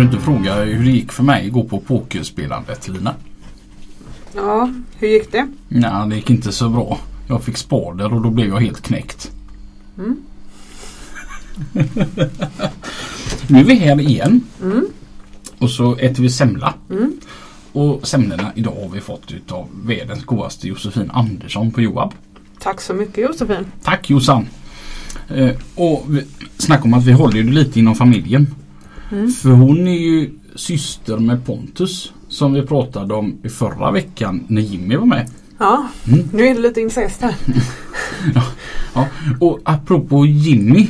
Du inte fråga hur det gick för mig igår på pokerspelandet Lina? Ja, hur gick det? Nej, det gick inte så bra. Jag fick spader och då blev jag helt knäckt. nu är vi här igen. Och så äter vi semla. Och semlorna idag har vi fått utav världens godaste Josefin Andersson på Joab. Tack så mycket Josefin. Tack Jossan! Eh, och snacka om att vi håller ju lite inom familjen. För hon är ju syster med Pontus. Som vi pratade om i förra veckan när Jimmy var med. Ja, Mm. nu är det lite incest här. Ja, och apropå Jimmy.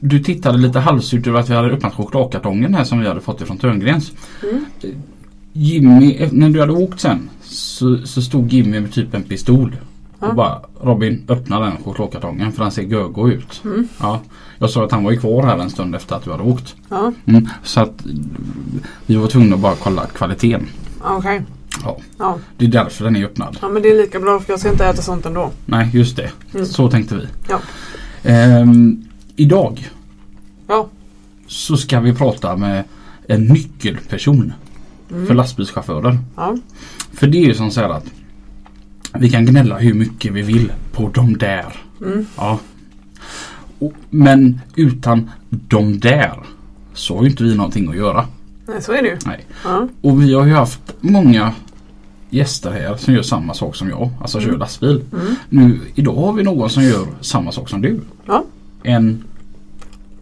Du tittade lite halvsurt över att vi hade öppnat chokladkartongen här som vi hade fått ifrån Törngrens. Eh, Jimmy, när du hade åkt sen så, så stod Jimmy med typ en pistol. Och bara Robin öppna den chokladkartongen för den ser gögo ut. Ja, jag sa att han var ju kvar här en stund efter att du hade åkt. Ja, Mm, så att vi var tvungna att bara kolla kvaliteten. okej. Ja, Ja. det är därför den är öppnad. ja, men det är lika bra för jag ska inte äta sånt ändå. Nej, just det. Mm. Så tänkte vi. Ja. Ehm, idag Ja, så ska vi prata med en nyckelperson för lastbilschaufförer. ja. För det är ju som så här att vi kan gnälla hur mycket vi vill på de där. Mm. Ja. Och, men utan de där så har ju inte vi någonting att göra. Nej, så är det ju. Nej. Ja. Och vi har ju haft många gäster här som gör samma sak som jag. Alltså kör lastbil. Mm. Nu idag har vi någon som gör samma sak som du. Ja. En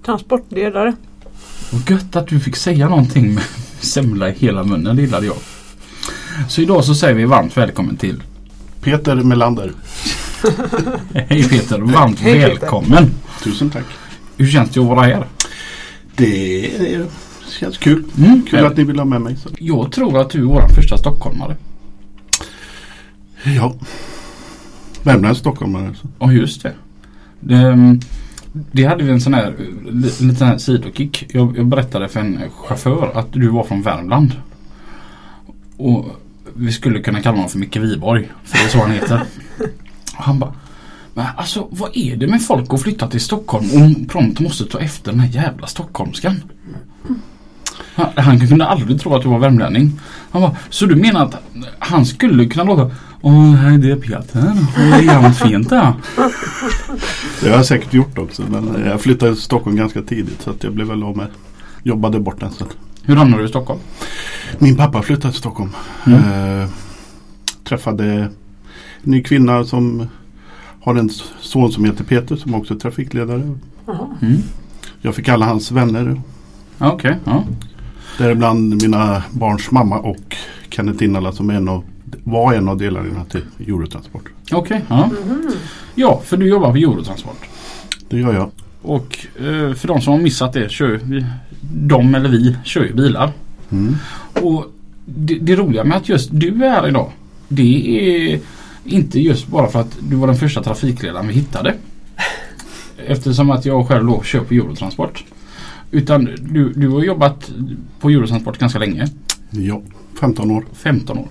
Transportledare. Vad gött att du fick säga någonting med semla i hela munnen, det gillade jag. Så idag så säger vi varmt välkommen till Peter Melander. Hej Peter, varmt Hej, Peter. välkommen! Tusen tack. Hur känns det att vara här? Det är- känns kul. Mm, Kul att ni vill ha med mig. Så. Jag tror att du är vår första stockholmare. Ja. Värmlands stockholmare. Så. Ja just det. det. ehm, Det hade vi en sån här li- liten här sidokick. Jag, jag berättade för en chaufför att du var från Värmland. Och vi skulle kunna kalla honom för Micke Wiborg. För det är så han heter. Och han bara men alltså vad är det med folk att flytta till Stockholm och prompt måste ta efter den här jävla stockholmskan? Han, han kunde aldrig tro att du var värmlänning. Han bara, så du menar att han skulle kunna låta Åh, hej det är Peter. Det är jävligt fint det. Det har jag säkert gjort också. Men jag flyttade till Stockholm ganska tidigt. Så att jag blev väl av med. Jobbade bort den. Så. Hur hamnade du i Stockholm? Min pappa flyttade till Stockholm. Mm. Eh, träffade en ny kvinna som har en son som heter Peter som också är trafikledare. Mm. Jag fick alla hans vänner. Okej, ja. Däribland mina barns mamma och Kenneth Innala som är en av, var en av delarna till Eurotransport. Okej, ja. Ja, för du jobbar på Eurotransport. Det gör jag. Och eh, för de som har missat det, kör vi, de eller vi kör ju bilar. Mm. Och det, det roliga med att just du är här idag, det är inte just bara för att du var den första trafikledaren vi hittade. Eftersom att jag själv då kör på Eurotransport. Utan du, du har jobbat på Eurotransport ganska länge. Ja, 15 år. 15 år.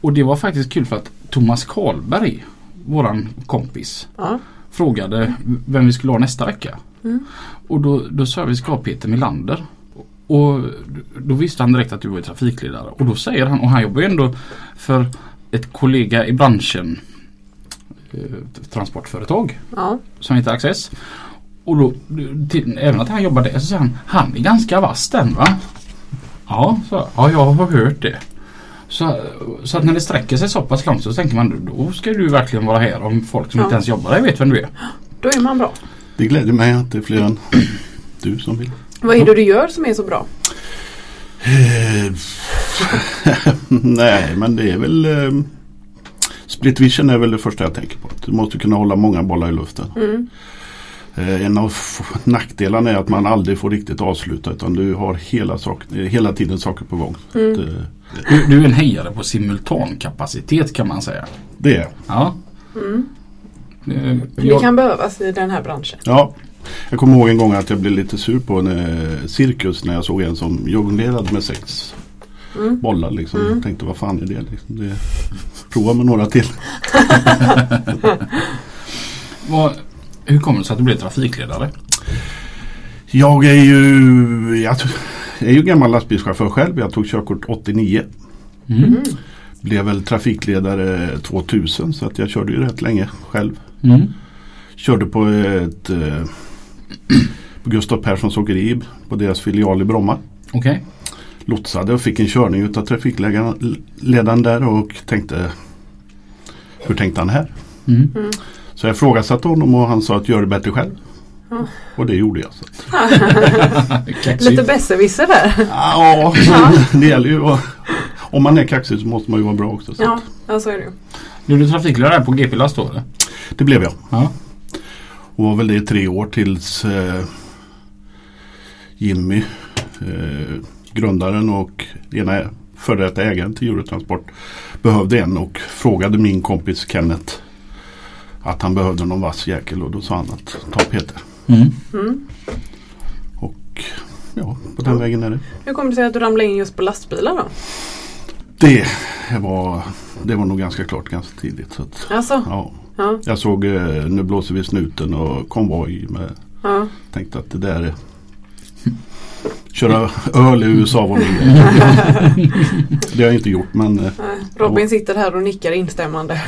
Och det var faktiskt kul för att Thomas Karlberg, våran kompis, Ja. frågade vem vi skulle ha nästa vecka. Mm. Och då, då sa vi ska ha Peter Milander. Och då visste han direkt att du var trafikledare. Och då säger han, och han jobbar ju ändå för ett kollega i branschen eh, transportföretag Ja. som heter Access. Och då, till, även att han jobbar där så säger han, han är ganska vass den va? Ja, så, ja jag har hört det. Så, så att när det sträcker sig så pass långt så tänker man då ska du verkligen vara här om folk som Ja. inte ens jobbar där vet vem du är. Då är man bra. Det gläder mig att det är fler än du som vill. Vad är det du gör som är så bra? Eh, Nej, men det är väl eh, Split vision är väl det första jag tänker på. Du måste kunna hålla många bollar i luften. Mm. Eh, En av nackdelarna är att man aldrig får riktigt avsluta utan du har hela, sak, eh, hela tiden saker på gång. Eh, Du, du är en hejare på simultankapacitet kan man säga. Det är Ja. Mm. Eh, Det jag- kan behövas i den här branschen. Ja, jag kommer ihåg en gång att jag blev lite sur på en eh, cirkus när jag såg en som jonglerade med sex Mm. bollar. Liksom. Mm. Jag tänkte vad fan är det? Liksom. det prova med några till. vad, hur kommer det sig att du blev trafikledare? Jag är ju, jag, jag är ju gammal lastbilschaufför själv. Jag tog körkort 89. Mm. Blev väl trafikledare 2000 så att jag körde ju rätt länge själv. Mm. Körde på ett eh, på Gustav Perssons åkeri på deras filial i Bromma. Okej. lotsade och fick en körning utav trafikledaren där och tänkte Hur tänkte han här? Mm. Så jag ifrågasatte honom och han sa att gör det bättre själv. Ja. Och det gjorde jag. Lite besserwisser där. Ja, det gäller ju att, Om man är kaxig så måste man ju vara bra också. Så Ja, så är det ju. Blev du trafikledare på GP-last då eller? det blev jag. Ja. Och var väl det i tre år tills eh, Jimmy, eh, grundaren och ena före detta ägaren till Eurotransport behövde en och frågade min kompis Kenneth att han behövde någon vass jäkel och då sa han att ta Peter. Mm. Mm. Och ja, på den vägen är det. Hur kommer det sig att du ramlade in just på lastbilar då? Det var, det var nog ganska klart ganska tidigt. Så att, Alltså, ja. ja, Jag såg eh, Nu blåser vi snuten och konvoj med ja. Tänkte att det där är Köra öl i USA var nog Det har jag inte gjort men eh, Nej, Robin sitter här och nickar instämmande.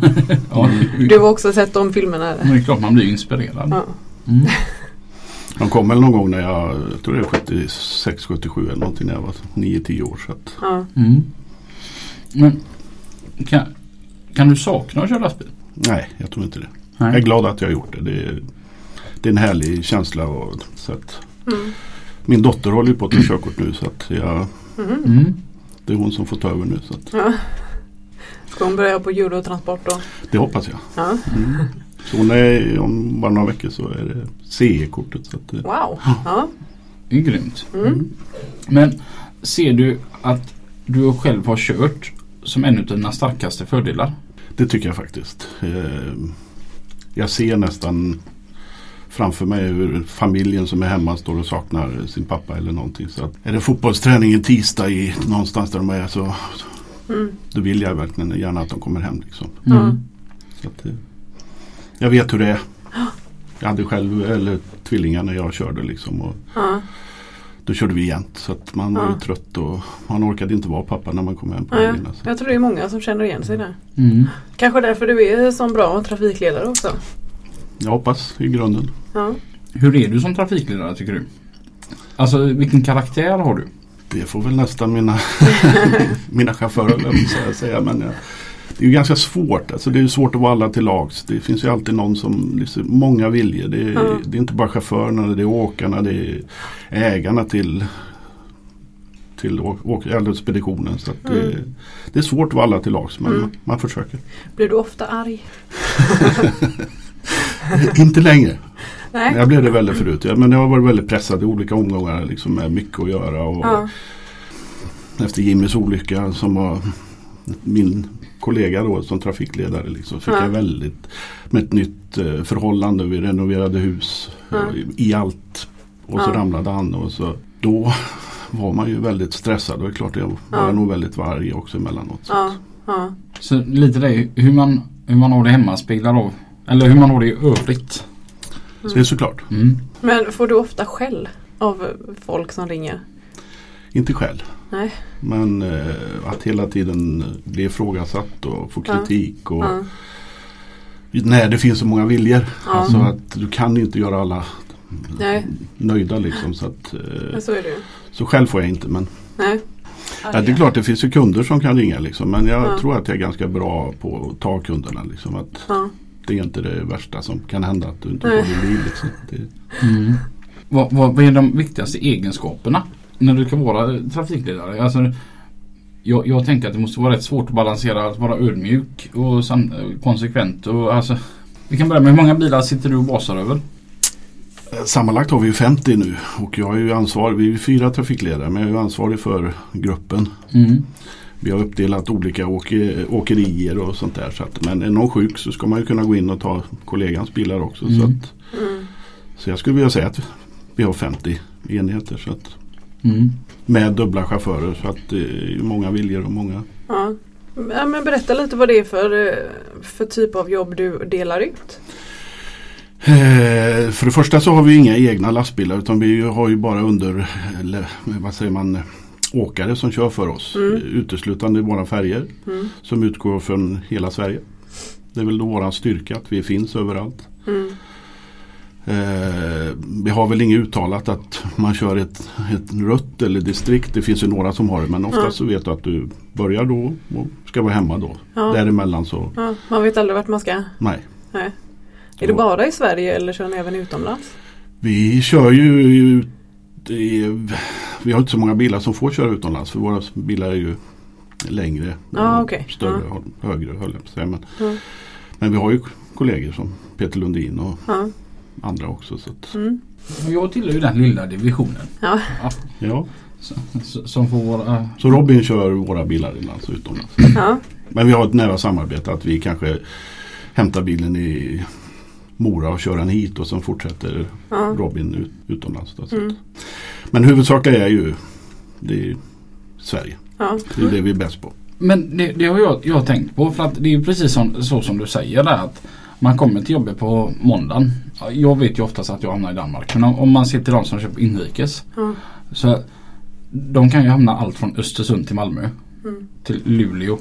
ja. Du har också sett de filmerna? det är klart man blir inspirerad. Ja. Mm. de kom väl någon gång när jag, jag tror det är 76, 77 eller någonting när jag var 9-10 år. Så att, Ja. Mm. Men kan, kan du sakna att köra lastbil? nej, jag tror inte det. Jag är glad att jag har gjort det. Det är, det är en härlig känsla. Och, så att, Mm. min dotter håller ju på att ta körkort nu så att jag, Mhm. Mm. det är hon som får ta över nu. Så att, Ja. Ska hon börja på eurotransport då? det hoppas jag. Ja. Mm. Så hon är, om bara några veckor så är det CE-kortet. Så att, Wow. Ja. Det är grymt. Mm. Men ser du att du själv har kört som en av dina starkaste fördelar? Det tycker jag faktiskt. Eh, Jag ser nästan framför mig hur familjen som är hemma står och saknar sin pappa eller någonting. Så att är det fotbollsträning en tisdag i någonstans där de är så Mm. då vill jag verkligen gärna att de kommer hem. Liksom. Ja. Så att, eh, jag vet hur det är. Jag hade själv eller tvillingar när jag körde liksom. Och Ja. Då körde vi jämt. Så att man var Ja. ju trött och man orkade inte vara pappa när man kom hem på Ja, helgerna. Så jag tror det är många som känner igen sig där. Mm. Kanske därför du är så bra trafikledare också. Jag hoppas i grunden. Ja. Hur är du som trafikledare tycker du? Alltså vilken karaktär har du? Det får väl nästan mina, mina chaufförer jag säga. Men ja, det är ju ganska svårt. Alltså det är svårt att vara alla till lags. Det finns ju alltid någon som, liksom, många viljor. Det Ja. det är inte bara chaufförerna, det är åkarna, det är ägarna till till speditionen. Så att det, Mm. det är svårt att vara alla till lags men Mm. man försöker. Blir du ofta arg? inte längre. Nej. Jag blev det väldigt förut. Ja, men jag har varit väldigt pressad i olika omgångar liksom, med mycket att göra. Och, Ja. efter Jimmys olycka som var min kollega då som trafikledare liksom, fick Ja. jag väldigt med ett nytt eh, förhållande. Vi renoverade hus Ja. eh, i allt. Och så Ja. ramlade han och så då var man ju väldigt stressad och det är klart jag var Ja. nog väldigt varg också emellanåt. Så. Ja. Ja. Så lite det hur man, hur man har det hemma speglar av eller hur man har det i övrigt. Så det är såklart. Mm. Men får du ofta skäll av folk som ringer? Inte själv. Nej. Men eh, att hela tiden bli ifrågasatt och få Ja. kritik. Och, Ja. Nej, det finns så många viljor. Ja. Alltså att du kan inte göra alla Nej. nöjda liksom. Så, att, eh, så är det ju. så själv får jag inte. Men Nej. ja, det är klart det finns ju kunder som kan ringa liksom. Men jag Ja. tror att jag är ganska bra på att ta kunderna. Liksom, att Ja. det är inte det värsta som kan hända att du inte Nej. får din bil. Liksom. Det, Mm. Vad, vad, vad är de viktigaste egenskaperna när du ska vara trafikledare? Alltså, jag, jag tänker att det måste vara rätt svårt att balansera att vara ödmjuk och sam, konsekvent. Och, alltså, vi kan börja med hur många bilar sitter du och basar över? Sammanlagt har vi ju 50 nu och jag är ju ansvarig, vi är fyra trafikledare men jag är ju ansvarig för gruppen. Mm. Vi har uppdelat olika åke, åkerier och sånt där. Så att, men är någon sjuk så ska man ju kunna gå in och ta kollegans bilar också. Så, Mm. att, så jag skulle vilja säga att vi har 50 enheter. Så att, Mm. med dubbla chaufförer så att det är ju många viljor och många. Ja. Ja, men berätta lite vad det är för, eh, för typ av jobb du delar ut. Eh, för det första så har vi inga egna lastbilar utan vi har ju bara under, eller, vad säger man, åkare som kör för oss. Mm. Eh, Uteslutande våra färger Mm. som utgår från hela Sverige. Det är väl då våran styrka att vi finns överallt. Mm. Eh, vi har väl inget uttalat att man kör ett, ett rött eller distrikt. Det finns ju några som har det men oftast Ja. så vet du att du börjar då och ska vara hemma då. Ja. Däremellan så Ja, man vet aldrig vart man ska. nej. Nej. Är det bara i Sverige eller kör ni även utomlands? Vi kör ju ut i, Vi har inte så många bilar som får köra utomlands för våra bilar är ju längre. Ja, okej. Större, högre höll jag på att säga. Men, Ja. men vi har ju kollegor som Peter Lundin och. Andra också. Så att, Mm. Jag tillhör ju den lilla divisionen. Ja. ja. Så, så, som får våra... Så Robin kör våra bilar inlands och utomlands. Ja. Men vi har ett nära samarbete att vi kanske hämtar bilen i Mora och kör den hit och sen fortsätter Ja. Robin ut, utomlands. Då, så Mm. Men huvudsakligen är ju det är Sverige. Ja. Det är det vi är bäst på. Men det, det har jag, jag tänkt på för att det är ju precis som, så som du säger där att man kommer till jobbet på måndagen. Ja, Jag vet ju oftast att jag hamnar i Danmark. Men om, om man ser till de som köper inrikes. Ja. Så de kan ju hamna allt från Östersund till Malmö. Mm. Till Luleå.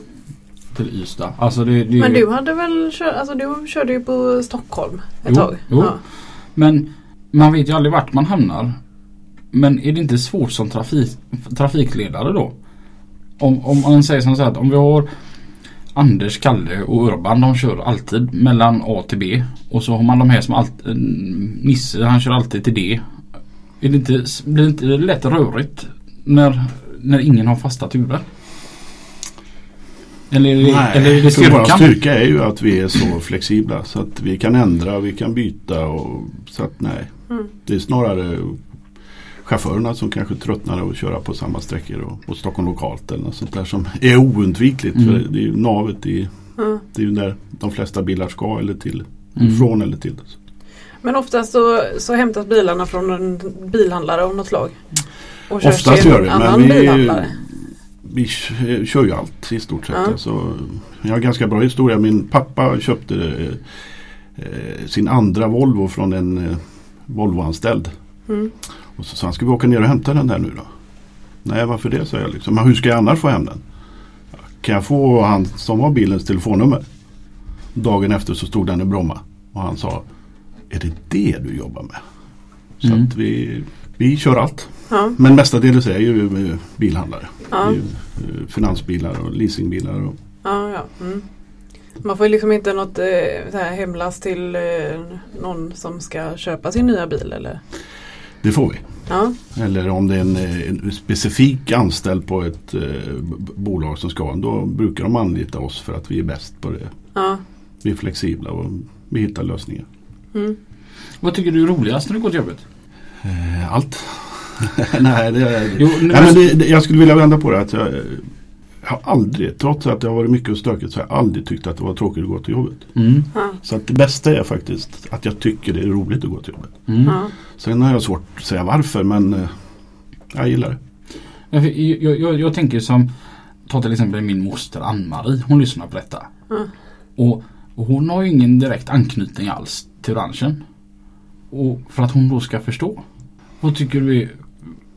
Till Ystad. Alltså det, det, Men du hade väl kör, alltså du körde ju på Stockholm ett Jo, tag? jo. Ja. Men man vet ju aldrig vart man hamnar. Men är det inte svårt som trafik, trafikledare då? Om, om man säger som så här att om vi har Anders, Kalle och Urban de kör alltid mellan A till B. Och så har man de här som alltid, Nisse han kör alltid till D. Är det inte, blir det inte lätt rörigt när, när ingen har fasta turer? Eller, det- eller är det tror vår styrkan? styrka är ju att vi är så flexibla så att vi kan ändra, vi kan byta och så att nej. Mm. Det är snarare chaufförerna som kanske tröttnar av att köra på samma sträckor och, och Stockholm lokalt eller något sånt där som är oundvikligt. Mm. För det är ju navet i, Ja. det är ju där de flesta bilar ska eller till. Mm. Från eller till. Men oftast så, så hämtas bilarna från en bilhandlare av något slag? Och körs Oftast till gör det annan men vi, bilhandlare? vi kö- kör ju allt i stort sett. Ja. Alltså, jag har en ganska bra historia. Min pappa köpte eh, eh, sin andra Volvo från en eh, Volvo-anställd. Mm. Och så sa han, ska vi åka ner och hämta den där nu då? Nej, varför det? sa jag. Liksom. Men hur ska jag annars få hem den? Kan jag få han som har bilens telefonnummer? Dagen efter så stod den i Bromma. Och han sa, är det det du jobbar med? Så Mm. att vi, vi kör allt. Ja. Men mestadels är ju eh, bilhandlare. Ja. Ju, eh, finansbilar och leasingbilar. Och, Ja, ja. Mm. Man får ju liksom inte något eh, hemlast till eh, någon som ska köpa sin nya bil eller? Det får vi. Ja, Eller om det är en, eh, en specifik anställd på ett eh, bolag som ska. Då brukar de anlita oss för att vi är bäst på det. ja. Vi är flexibla och vi hittar lösningar. Mm. Vad tycker du är roligast när du går till jobbet? Eh, allt. Nej, det Jo, Nej, men det, det, jag skulle vilja vända på det. Att jag, eh, jag har aldrig, trots att det har varit mycket och stökigt, så har jag aldrig tyckt att det var tråkigt att gå till jobbet. Mm. Ja, Så att det bästa är faktiskt att jag tycker det är roligt att gå till jobbet. Mm. ja. Sen har jag svårt att säga varför men eh, jag gillar det. Jag, jag, jag tänker som Ta till exempel min moster Ann-Marie. Hon lyssnar på detta. Mm. Och, och hon har ju ingen direkt anknytning alls till branschen. Och för att hon då ska förstå. Vad tycker du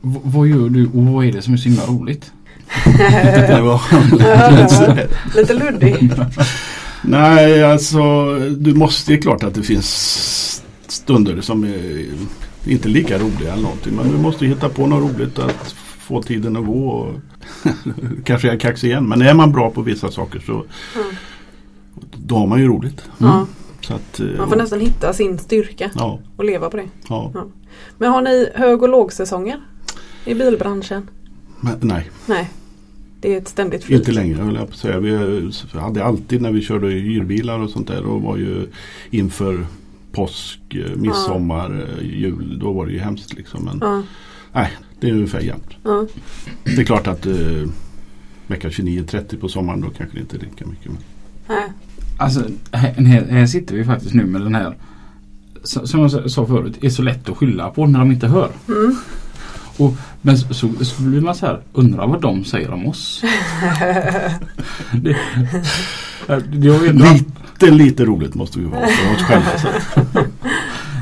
Vad gör du och vad är det som är så himla roligt? Det var Ja, Lite luddig. Nej, alltså du måste, det är klart att det finns stunder som är inte lika roliga eller någonting. Men du måste hitta på något roligt att få tiden att gå. Och kanske jag kaxig igen. Men är man bra på vissa saker så Mm. då har man ju roligt. Ja, Så att, eh, man får nästan hitta sin styrka ja, och leva på det. ja. Men har ni hög och lågsäsonger i bilbranschen? Men, nej, Nej, det är ett ständigt flyt. inte längre höll jag på att säga. Vi hade alltid när vi körde hyrbilar och sånt där. Och var ju inför påsk, eh, midsommar, eh, jul. Då var det ju hemskt liksom. Men Ja, nej, det är ungefär jämnt. ja. Det är klart att eh, vecka 29-30 på sommaren då kanske det inte är lika mycket. Men Nej. Alltså här, här, sitter vi faktiskt nu med den här som jag sa förut, är så lätt att skylla på när de inte hör. Mm. Och, men så, så, så blir man så här, undrar vad de säger om oss. det, det har ju ändå, lite, lite roligt måste vi vara för oss själva.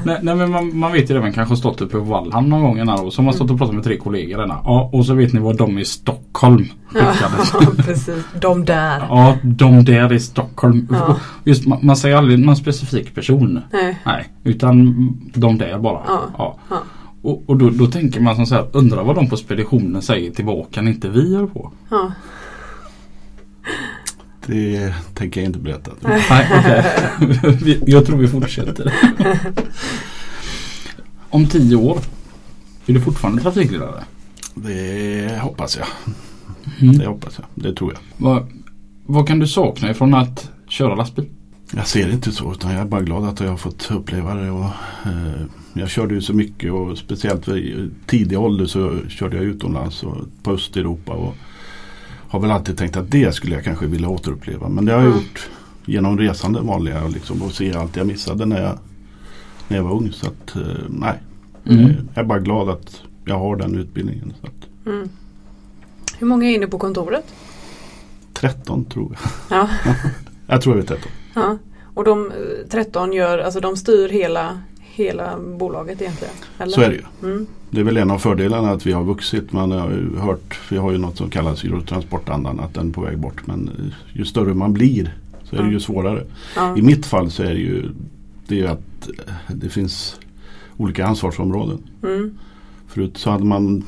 Nej, nej men man, man vet ju det, man kanske har stått uppe på Vallhamn någon gång här och så har man stått och pratat med tre kollegor. Denna. Ja, och så vet ni vad de i Stockholm Ja, skickade. precis. De där. Ja, de där i Stockholm. Ja. Just, man, man säger aldrig någon specifik person. Nej. Nej, utan de där bara. Ja, ja. Och, och då, då tänker man som så här, undrar vad de på speditionen säger tillbaka när inte vi gör på. Ja. Det tänker jag inte berätta. Nej. Vi- jag tror vi fortsätter. Om tio år, är du fortfarande trafikledare? Det hoppas jag. Mm. Det hoppas jag. Det tror jag. Vad, vad kan du sakna ifrån att köra lastbil? Jag ser det inte så utan jag är bara glad att jag har fått uppleva det. Och, eh, jag körde ju så mycket och speciellt vid tidig ålder så körde jag utomlands och på Östeuropa. Och har väl alltid tänkt att det skulle jag kanske vilja återuppleva. Men det har jag Mm. gjort genom resande vanliga liksom, och se allt jag missade när jag, när jag var ung. Så att eh, nej, Mm. Eh, jag är bara glad att jag har den utbildningen. Så att, Mm. Hur många är inne på kontoret? 13 tror jag. Ja. Jag tror jag är 13. ja. Och de eh, 13 gör, alltså de styr hela, hela bolaget egentligen? Eller? Så är det ju. Mm. Det är väl en av fördelarna att vi har vuxit. Man har ju hört, vi har ju något som kallas Eurotransportandan, att den är på väg bort. Men ju större man blir så är det ju svårare. Ja. I mitt fall så är det ju det att eh, det finns olika ansvarsområden. Mm. Förut så hade man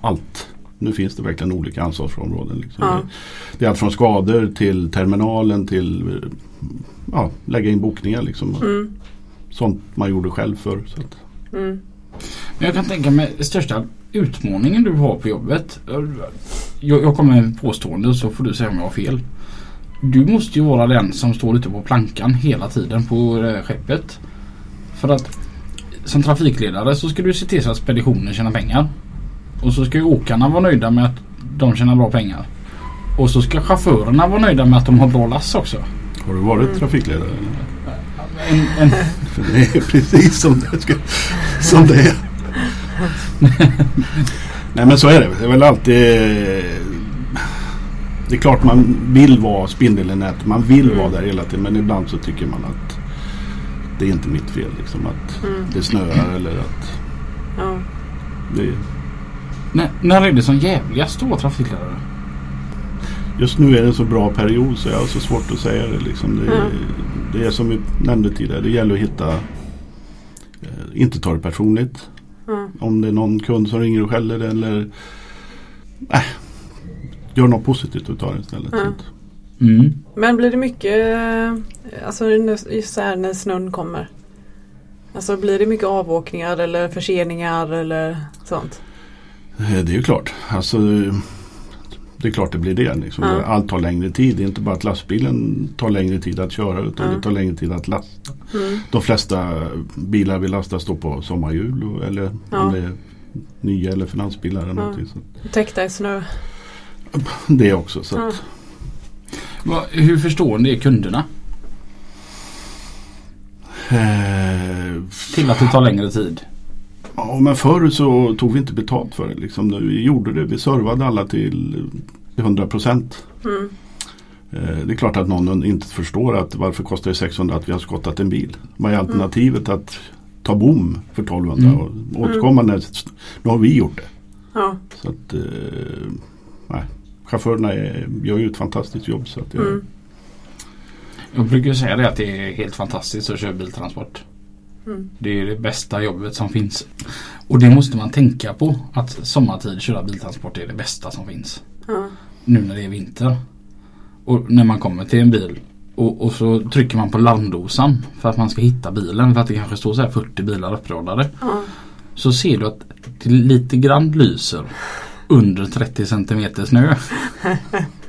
allt. Nu finns det verkligen olika ansvarsområden. Liksom. Ja. Det, det är allt från skador till terminalen till eh, ja, lägga in bokningar. Liksom. Mm. Sånt man gjorde själv förr. Så att, Mm. Men jag kan tänka mig största utmaningen du har på jobbet. Jag, jag kommer med påstående så får du säga om jag har fel. Du måste ju vara den som står ute på plankan hela tiden på skeppet. För att som trafikledare så ska du se till så att speditionen tjänar pengar. Och så ska ju åkarna vara nöjda med att de tjänar bra pengar. Och så ska chaufförerna vara nöjda med att de har bra lass också. har du varit Mm. trafikledare? En, en, För det är precis som det, ska, som det är. Nej men så är det. Det är väl alltid Det är klart man vill vara spindeln i nätet. Man vill Mm. vara där hela tiden. Men ibland så tycker man att det är inte mitt fel. Liksom, att Mm. det snöar eller att Ja. det, när, när är det som jävligast att vara trafikledare? Just nu är det en så bra period så jag har så svårt att säga det. Liksom. Det, Mm. Det är som vi nämnde tidigare. Det gäller att hitta eh, inte ta det personligt. Ja. Om det är någon kund som ringer och skäller eller äh, Gör något positivt utav det istället. Att- Mm. Men blir det mycket, eh, alltså just så här när snön kommer? Alltså blir det mycket avåkningar eller förseningar eller sånt? Eh, Det är ju klart. Alltså, eh, det är klart det blir det. Liksom. Ja. Allt tar längre tid. Det är inte bara att lastbilen tar längre tid att köra utan Ja. det tar längre tid att lasta. Mm. De flesta bilar vi lastar står på sommarhjul eller Ja. om det är nya eller finansbilar eller Ja. någonting. Så Täckta i snö. det också. Så Ja. att, Va, hur förstående är kunderna eh, till att det tar längre tid? Ja, men förr så tog vi inte betalt för det. Liksom. Vi gjorde det. Vi servade alla till till 100 procent. Mm. Eh, Det är klart att någon inte förstår att varför kostar det 600 att vi har skottat en bil. Vad är alternativet att ta bom för 1200 Mm. och återkomma när nu har vi gjort det. Ja. Så att, eh, nej. Chaufförerna är, gör ju ett fantastiskt jobb. Så att jag, Mm. Jag brukar säga det att det är helt fantastiskt att köra biltransport. Mm. Det är det bästa jobbet som finns. Och det måste man tänka på. Att sommartid köra biltransport är det bästa som finns. Ja. Nu när det är vinter. Och när man kommer till en bil. Och, och så trycker man på larmdosan för att man ska hitta bilen. För att det kanske står så här 40 bilar uppradade. Ja. Så ser du att det lite grann lyser under 30 centimeter snö.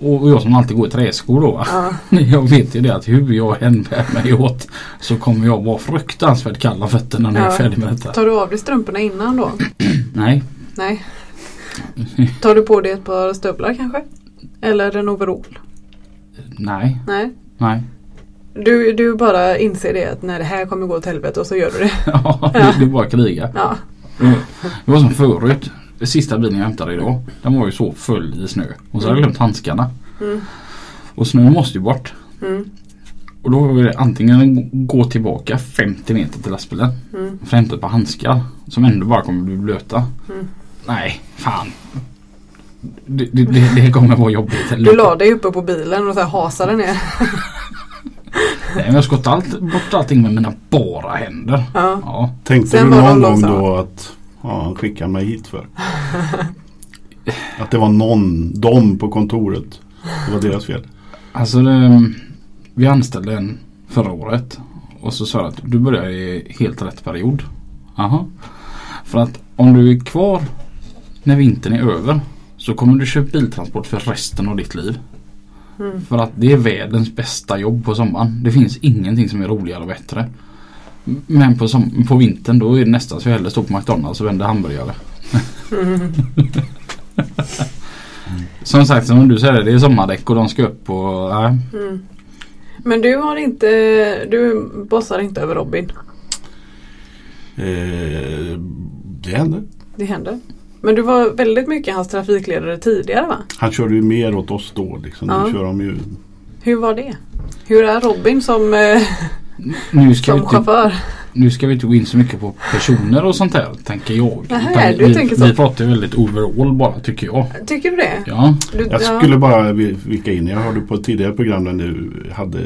Och jag som alltid går i träskor då. Ja. Jag vet ju det att hur jag än bär mig åt så kommer jag vara fruktansvärt kall om fötterna när jag är Ja. färdig med detta. Tar du av dig strumporna innan då? Nej, Nej. Tar du på dig ett par stövlar kanske? Eller en overall? nej, Nej. nej. Du, du bara inser det att när det här kommer gå åt helvete och så gör du det. Ja, det, det är bara att kriga. Ja. Det var som förut. Sista bilen jag hämtade idag. Den var ju så full i snö. Och så hade jag glömt handskarna. Mm. Och snön måste ju bort. Mm. Och då var det antingen gå tillbaka 50 meter till lastbilen. Mm. För att hämta ett par handskar. Som ändå bara kommer bli blöta. Mm. Nej, fan. Det, det, det, det kommer vara jobbigt. Du la dig uppe på bilen och så här hasade ner. Nej, men jag skott allt, bort allting med mina bara händer. Ja. Ja. Tänkte Sen du någon gång då att ja, han skickade mig hit för? att det var någon, de på kontoret. Det var deras fel. Alltså det, vi anställde en förra året. Och så sa jag att du börjar i helt rätt period. Aha. För att om du är kvar när vintern är över så kommer du köpa biltransport för resten av ditt liv. Mm. För att det är världens bästa jobb på sommaren. Det finns ingenting som är roligare och bättre. Men på, som, på vintern då är det nästan så jag hellre står på McDonalds och vänder hamburgare. som sagt som du säger det är sommardäck och de ska upp och nej. Mm. Men du har inte, du bossar inte över Robin. Eh, det hände. Det händer. Men du var väldigt mycket hans trafikledare tidigare va? Han körde ju mer åt oss då. Liksom. Ja. Nu kör de ju Hur var det? Hur är Robin som, eh, Nu ska, vi som inte, chaufför? nu ska vi inte gå in så mycket på personer och sånt där tänker jag. Nähä, du vi, tänker så. vi pratar ju väldigt overall bara tycker jag. Tycker du det? Ja, Du, Jag ja. skulle bara vi- vika in. Jag hörde på ett tidigare program när du hade,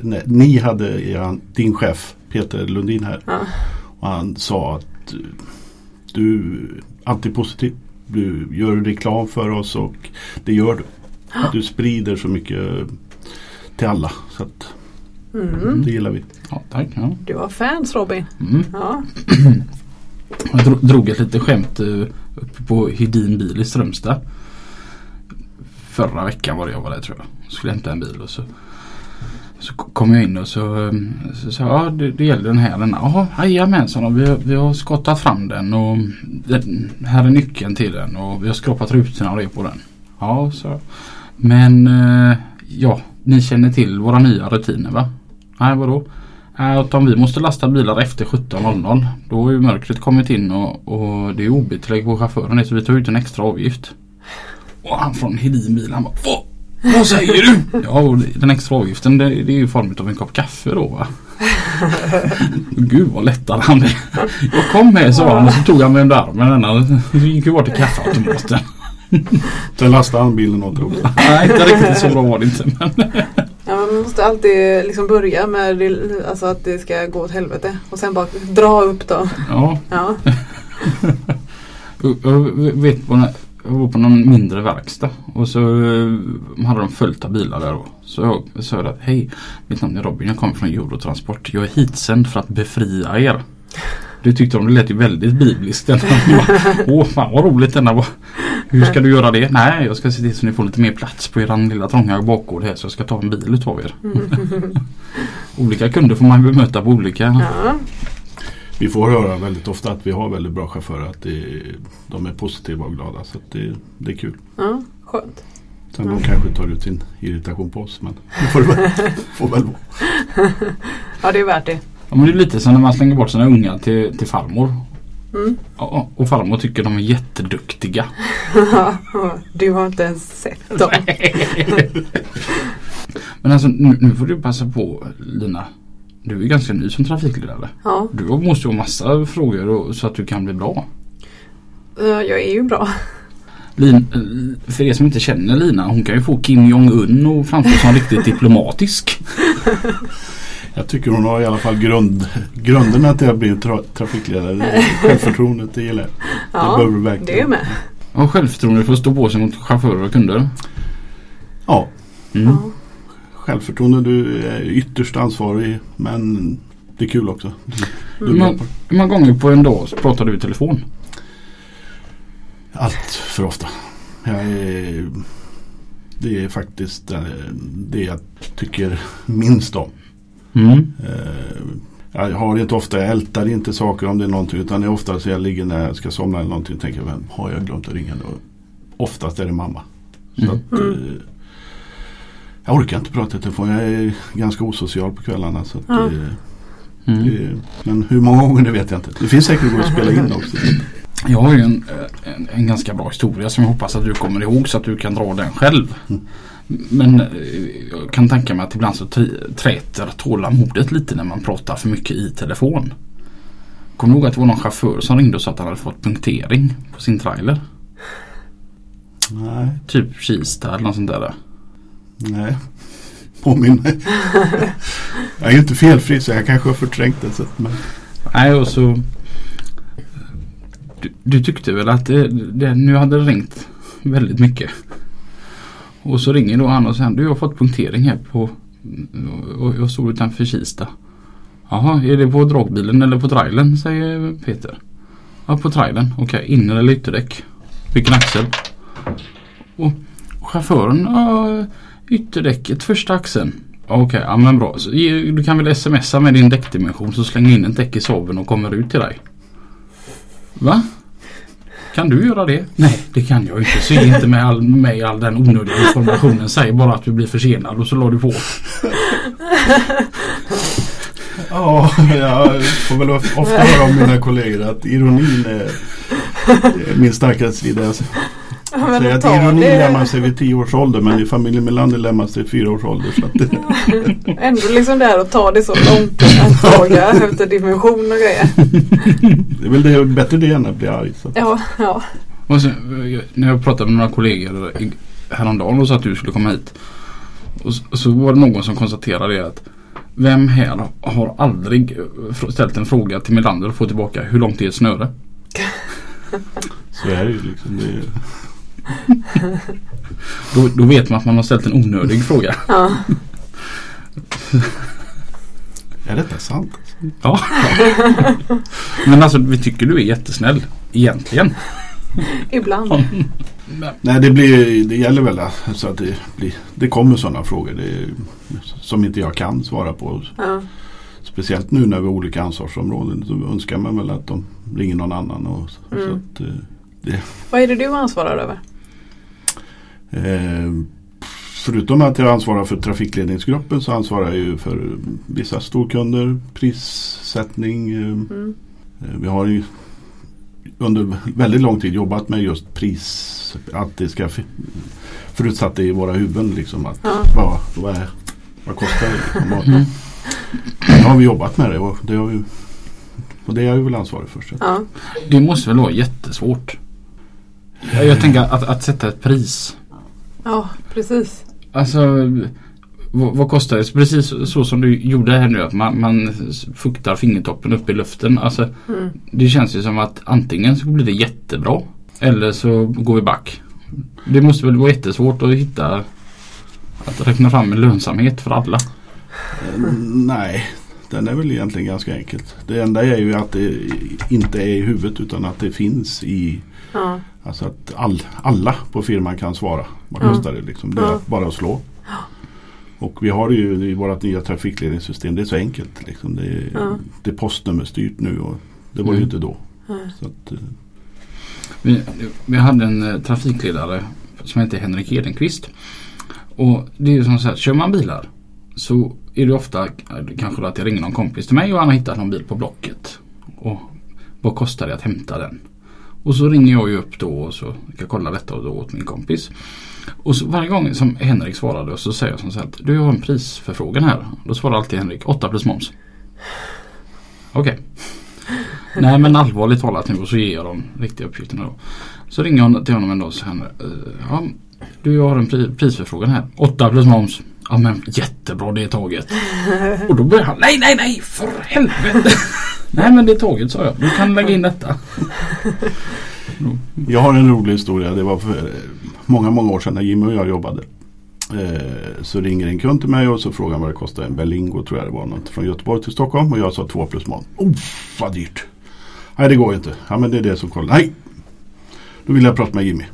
nej, ni hade er, din chef Peter Lundin här. Ja. Och han sa att eh, du är alltid positiv. Du gör reklam för oss och det gör du. Du sprider så mycket till alla. Så att Mm. det gillar vi. ja tack. Ja. Du har fans Robin. Mm. Ja. Jag dro, drog ett litet skämt uh, uppe på Hedin bil i Strömstad. Förra veckan var det jag var där tror jag. Skulle hämta en bil och så så kom jag in och så um, så sa jag, ja det, det gäller den här. Den, Jaha, jajamensan och vi, har- vi har skottat fram den och den, här är nyckeln till den och vi har skrapat rutorna och det på den. Ja, så. Men eh, ja, ni känner till våra nya rutiner va? Nej, vadå? Att om vi måste lasta bilar efter 17.00 då har ju mörkret kommit in och, och det är ob-tillägg på chauffören så vi tar ut en extra avgift. Och han från Hedin bil han bara Vad? Vad säger du? Ja, och den extra avgiften det, det är ju i form av en kopp kaffe då va. Gud vad lättare han är. Jag kom med sa han och så tog han mig under armen. Så gick vi bort till kaffeautomaten. Sen lastade han bilen åt också. Nej, inte riktigt så bra var det inte. Men Ja, man måste alltid liksom börja med det, alltså att det ska gå åt helvete. Och sen bara dra upp då. ja, Ja. Jag vet på, jag var på någon mindre verkstad och så eh, hade de fullt av bilar där då. Så jag sa att hej, mitt namn är Robin, jag kommer från Eurotransport. Jag är hitsänd för att befria er. Det tyckte de lät ju väldigt bibliskt. Bara, Åh fan vad roligt denna var. Hur ska du göra det? Nej, jag ska se till så ni får lite mer plats på er lilla trånga bakgård här så jag ska ta en bil utav er. olika kunder får man bemöta på olika. ja. Vi får höra väldigt ofta att vi har väldigt bra chaufförer. Att det, de är positiva och glada. Så att det, det är kul. ja skönt. Sen de kanske tar ut sin irritation på oss. Men det får, väl, får väl vara. Ja, det är värt det. Ja, men det är lite som när man slänger bort sina ungar till, till farmor. Mm. Ja, och farmor tycker de är jätteduktiga. du har inte ens sett dem. Men alltså nu, nu får du passa på Lina. Du är ganska ny som trafikledare. Ja, Du måste ju ha massa frågor och, så att du kan bli bra. eh, jag är ju bra. Lin, eh, för er som inte känner Lina, hon kan ju få Kim Jong-Un och framstå som riktigt diplomatisk. Jag tycker hon har i alla fall grund, grunderna till att bli en tra, trafikledare. Det är Självförtroendet, det gillar jag. Ja, behöver du verkligen. det är med. Och självförtroende för att stå på sig mot chaufförer och kunder. Ja, Mm. Ja. självförtroende. Du är ytterst ansvarig. Men det är kul också. Du, du är Hur många- det. gånger på en dag pratar du i telefon? Allt för ofta. Jag är, Det är faktiskt eh, det jag tycker minst om. Mm. Eh, jag har inte ofta, jag ältar inte saker om det är någonting utan det är ofta så jag ligger när jag ska somna eller någonting och tänker vem har jag glömt att ringa då? Oftast är det mamma. Så Mm. att, eh, jag orkar inte prata i telefon. Jag är ganska osocial på kvällarna. Så att, Ja. eh, Mm. det, men hur många gånger det vet jag inte. Det finns säkert att spela in också. Jag har ju en, en, en ganska bra historia som jag hoppas att du kommer ihåg så att du kan dra den själv. Mm. Men eh, jag kan tänka mig att ibland så träter tålamodet lite när man pratar för mycket i telefon. Kommer du ihåg att det var någon chaufför som ringde och sa att han hade fått punktering på sin trailer? Nej, Typ Kista eller något sånt där. nej. Påminn mig. jag är ju inte felfri så jag kanske har förträngt det. Så, men, Nej och så du, du tyckte väl att det, det nu hade det ringt väldigt mycket. Och så ringer då han och säger du jag har fått punktering här på och jag stod utanför Kista. Jaha, är det på dragbilen eller på trailern säger Peter. Ja på trailern, okej inner eller ytterdäck. Vilken axel? Och chauffören, ja ytterdäcket, första axeln. Okej, ja men bra. Så, du kan väl smsa med din däckdimension så slänger in ett däck i Saaben och kommer ut till dig. Va? Kan du göra det? Nej, det kan jag inte. Så ge inte med all, med all den onödiga informationen. Säg bara att du blir försenad och så la du på. Ja, jag får väl ofta höra om mina kollegor att ironin är, är min starkaste sida. Jag Ja, men säger att ta ironin det. lär man sig vid tio års ålder men i familjen Melander lär man sig vid fyra års ålder. Så att det, Ändå liksom där och ta det så långt att fråga efter dimension och grejer. det är väl det, bättre det än att bli arg. Så. Ja, ja. Och så, eh, när jag pratade med några kollegor i- häromdagen och sa att du skulle komma hit. Och så, var det någon som konstaterade det att vem här har aldrig eh, ställt en fråga till Melander och fått tillbaka hur långt är ett snöre? så är det ju liksom. Det är, Då, då vet man att man har ställt en onödig fråga. ja. är detta sant? Alltså? Ja. Men alltså vi tycker du är jättesnäll. Egentligen. Ibland. Nej det, blir, det gäller väl så att det, blir, det kommer sådana frågor det, som inte jag kan svara på. Ja. Speciellt nu när vi har olika ansvarsområden så önskar man väl att de ringer någon annan. Och, Mm. så att, eh, Vad är det du ansvarar över? Eh, förutom att jag ansvarar för trafikledningsgruppen så ansvarar jag ju för vissa storkunder, prissättning. Eh, Mm. eh, vi har ju under väldigt lång tid jobbat med just pris. Att det ska förutsatt det i våra huvuden. Liksom, att Ja. vad, vad, är, vad kostar det? Mm. Nu har vi jobbat med det och det, har vi, och det är jag ju väl ansvarig för. Så. Ja. Det måste väl vara jättesvårt. Jag, jag tänker att, att sätta ett pris. Ja, precis. Alltså vad, vad kostar det? Precis så som du gjorde här nu. Att man, man fuktar fingertoppen upp i luften. Alltså, Mm. det känns ju som att antingen så blir det jättebra. Eller så går vi back. Det måste väl vara jättesvårt att hitta att räkna fram en lönsamhet för alla. Eh, Nej, den är väl egentligen ganska enkelt. Det enda är ju att det inte är i huvudet utan att det finns i Ja. Alltså att all, alla på firman kan svara. Vad kostar det liksom? Det är bara att slå. Och vi har det ju i vårt nya trafikledningssystem. Det är så enkelt. Liksom. Det, är, Ja. det är postnummerstyrt nu och det var ju Mm. inte då. Att, eh, Vi, vi hade en eh, trafikledare som hette Henrik Edenqvist. Och det är ju som så här, kör man bilar så är det ofta eh, kanske att jag ringer någon kompis till mig och han har hittat någon bil på Blocket. Och vad kostar det att hämta den? Och så ringer jag ju upp då och så ska jag kolla detta och då åt min kompis. Och så varje gång som Henrik svarade så säger jag som så här att du jag har en prisförfrågan här. Då svarar alltid Henrik 8 plus moms. Okej. Nej men allvarligt talat nu och så ger jag de riktiga uppgifterna då. Så ringer jag till honom en dag och säger eh, ja, du jag har en pri- prisförfrågan här. 8 plus moms. Ja men jättebra det är taget. Och då börjar han nej nej nej för helvete nej men det är taget sa jag. Du kan lägga in detta. jag har en rolig historia. Det var för eh, många, många år sedan när Jimmy och jag jobbade. Eh, så ringer en kund till mig och så frågar han vad det kostar. En Berlingo tror jag det var. Något från Göteborg till Stockholm. Och jag sa 2 plus moms. Oh, vad dyrt. Nej det går ju inte. Ja men det är det som kollar. Nej. Då vill jag prata med Jimmy.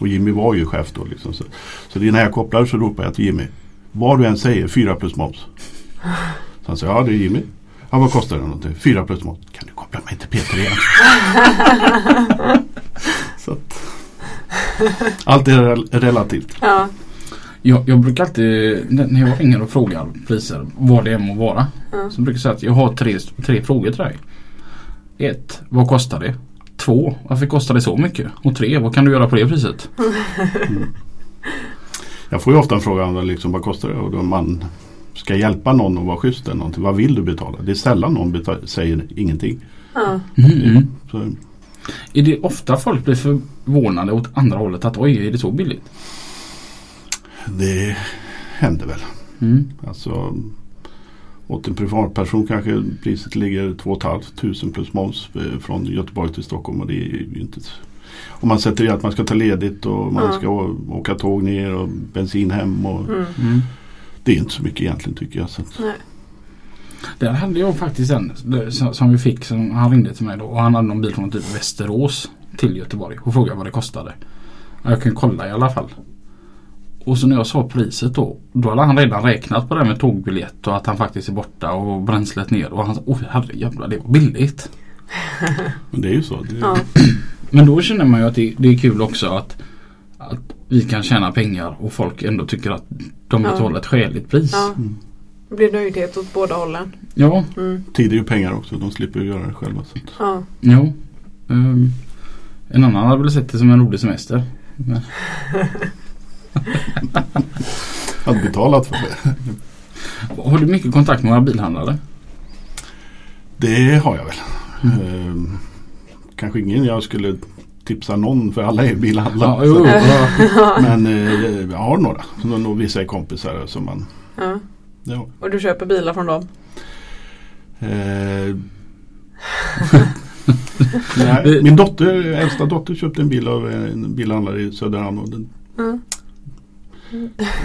Och Jimmy var ju chef då. Liksom. Så, så det är när jag kopplar så ropar jag till Jimmy. Vad du än säger, fyra plus moms. Så han säger, ja det är Jimmy. Ja, vad kostar det? Någonting? Fyra plus moms. Kan du koppla mig till Peter igen? så att, allt är rel- relativt. Ja. Jag, jag brukar alltid när jag ringer och frågar priser vad det än må vara. Ja. Så brukar jag säga att jag har tre, tre frågor till dig. Ett, vad kostar det? Två, varför kostar det så mycket? Och tre, vad kan du göra på det priset? Jag får ju ofta en fråga om liksom, vad kostar det? Och då man ska hjälpa någon och vara schysst eller någonting. Vad vill du betala? Det är sällan någon beta- säger ingenting. Ja. Mm. Så, Är det ofta folk blir förvånade åt andra hållet att oj, är det så billigt? det händer väl. Mm. Alltså, åt en privatperson kanske priset ligger 2 500 plus moms eh, från Göteborg till Stockholm. Och det är ju inte om man sätter i att man ska ta ledigt och man Ja. ska åka tåg ner och bensin hem. Och Mm. Det är inte så mycket egentligen tycker jag. Så att, Nej. Där hade jag faktiskt en som vi fick. Som han ringde till mig då och han hade någon bil från typ Västerås till Göteborg och frågade vad det kostade. Jag kan kolla i alla fall. Och så när jag sa priset då. Då hade han redan räknat på det med tågbiljett och att han faktiskt är borta och bränslet ner. Och han sa åh herrejävlar det var billigt. men det är ju så. Det, Ja. Men då känner man ju att det, det är kul också att, att vi kan tjäna pengar och folk ändå tycker att de Ja. betalar ett skäligt pris. Ja. Det blir nöjdhet åt båda hållen. Ja, Mm. Tid är ju pengar också. De slipper ju göra det själva. Så Ja. jo. Ehm, en annan hade väl sett det som en rolig semester. Men, hade betalat för det. har du mycket kontakt med våra bilhandlare? Det har jag väl. Ehm, kanske ingen jag skulle tipsa någon för alla är bilhandlare. Ja, jo, Så- ja. Men eh, jag har några. Nog vissa är kompisar som man. Ja. Ja. Och du köper bilar från dem? Eh, nej, min dotter, äldsta dotter köpte en bil av en bilhandlare i Söderhamn. Och den, Mm.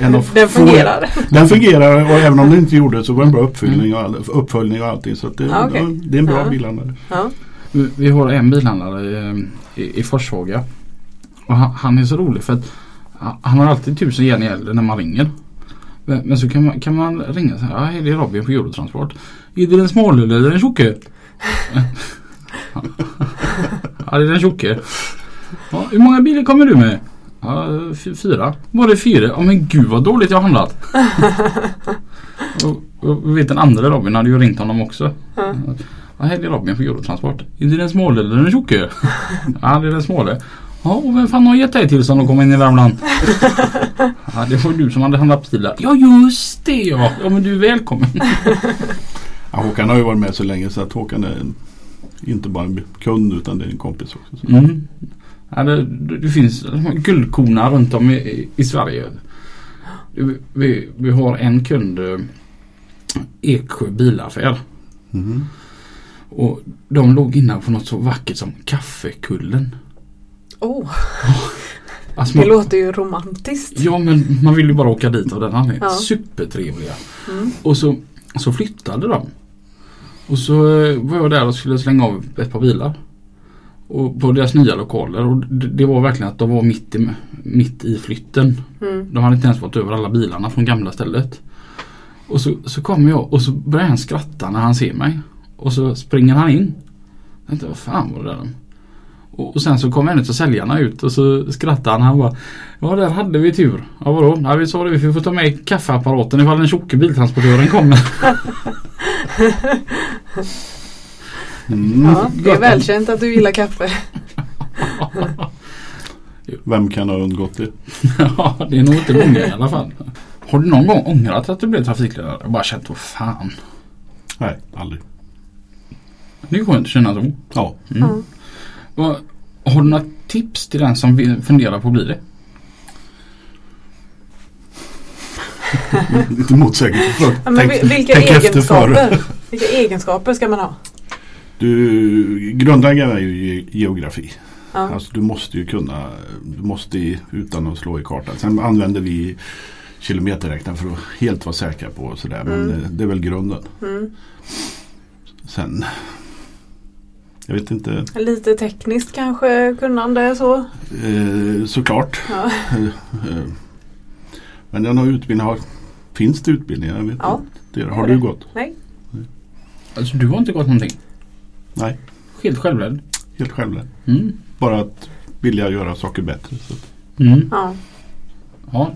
Den få- fungerar? Den fungerar och även om den inte gjorde det så var det en bra uppföljning och, all, uppföljning och allting. Så att det, Ja, ja, det är en bra Ja. bilhandlare. Ja. Vi, har en bilhandlare i, i, i Forshaga. Och han, han är så rolig för att han- har alltid tusen igen i elden när man ringer. Men, men så kan man, kan man ringa så här. Ja, hej det är Robin på Eurotransport. Är det den smala eller den tjocke? ja det är den tjocke. Ja, hur många bilar kommer du med? Ja, fyra. Var det fyra? Ja men gud vad dåligt jag har handlat. och, och vet den andra Robin hade ju ringt honom också. Hej det är Robin på Eurotransport. Är det den smala eller den tjocke? ja det är den smala. Ja och vem fan har gett dig tillstånd att komma in i Värmland? ja det var du som hade handlat bilar. Ja just det ja. Ja men du är välkommen. Ja, Håkan har ju varit med så länge så att Håkan är en, inte bara en kund utan det är en kompis också. Så. Mm. Ja, det, det, finns guldkornar runt om i, i Sverige. Vi, vi, har en kund eh, Eksjö bilaffär. Mhm. Och de låg på något så vackert som Kaffekullen. Oh, Alltså, det man, låter ju romantiskt. Ja men man vill ju bara åka dit av den anledningen. Ja. Supertrevliga. Mm. Och så, så flyttade de. Och så eh, var jag där och skulle slänga av ett par bilar. Och på deras nya lokaler. Och det, det var verkligen att de var mitt i, mitt i flytten. Mm. De hade inte ens fått över alla bilarna från gamla stället. Och så, så kommer jag och så börjar han skratta när han ser mig. Och så springer han in. Jag tänkte, vad fan var det där? Och, och sen så kom en av säljarna ut och så skrattade han. Han bara Ja där hade vi tur. Ja vadå? Ja, vi sa det vi får ta med kaffeapparaten ifall den tjocke biltransportören kommer. Mm. Ja, det är välkänt att du gillar kaffe. Vem kan ha undgått det? ja det är nog inte många i alla fall. Har du någon gång ångrat att du blev trafikledare? Jag bara känt vad fan. Nej, aldrig. Det är skönt att känna så. Ja, Mm. Ja. Och, har du några tips till den som vill- funderar på att bli det? lite motsägelsefullt. Ja, Tänk- vilka tänk egenskaper? Vilka egenskaper ska man ha? Du, grundläggande är ju ge- geografi. Ja. Alltså, du måste ju kunna, du måste utan att slå i kartan. Sen använder vi kilometerräknare för att helt vara säkra på och sådär. Men Mm. det är väl grunden. Mm. Sen Jag vet inte. Lite tekniskt kanske kunnande så. Eh, såklart. Ja. Eh. Men den har utbildning. Har, finns det utbildningar? Jag vet Ja. inte. Det, har du gått? Nej. Alltså du har inte gått någonting? Nej, Helt självlärd? helt självlärd. Mm. Bara att vilja göra saker bättre. Så Mm. Ja. Ja,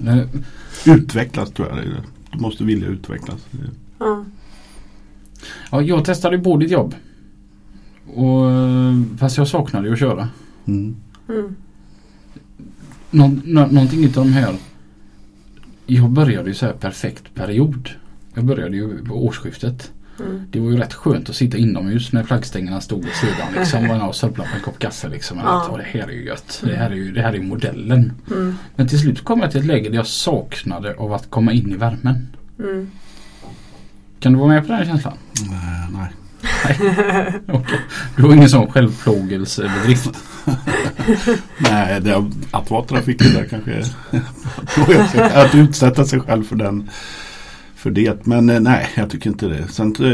utvecklas tror jag. Du måste vilja utvecklas. Ja. ja, jag testade ju på ditt jobb. Och, eh, fast jag saknade ju att köra. Mm. Mm. Nå, nå, någonting utav de här. Jag började ju så här perfekt period. Jag började ju på årsskiftet. Mm. Det var ju rätt skönt att sitta inomhus när flaggstängerna stod åt sidan. Liksom, och jag sörplade på en kopp kaffe. Liksom. Ja. "Åh, det här är ju gött. Det här är ju det här är ju modellen. Mm. Men till slut kom jag till ett läge där jag saknade av att komma in i värmen. Mm. Kan du vara med på den här känslan? Eh, nej. Okej. Du har ingen sån självplågelsebedrift? Nej, det, att vara trafikledare kanske är att utsätta sig själv för den för det. Men eh, nej, jag tycker inte det. Sen eh,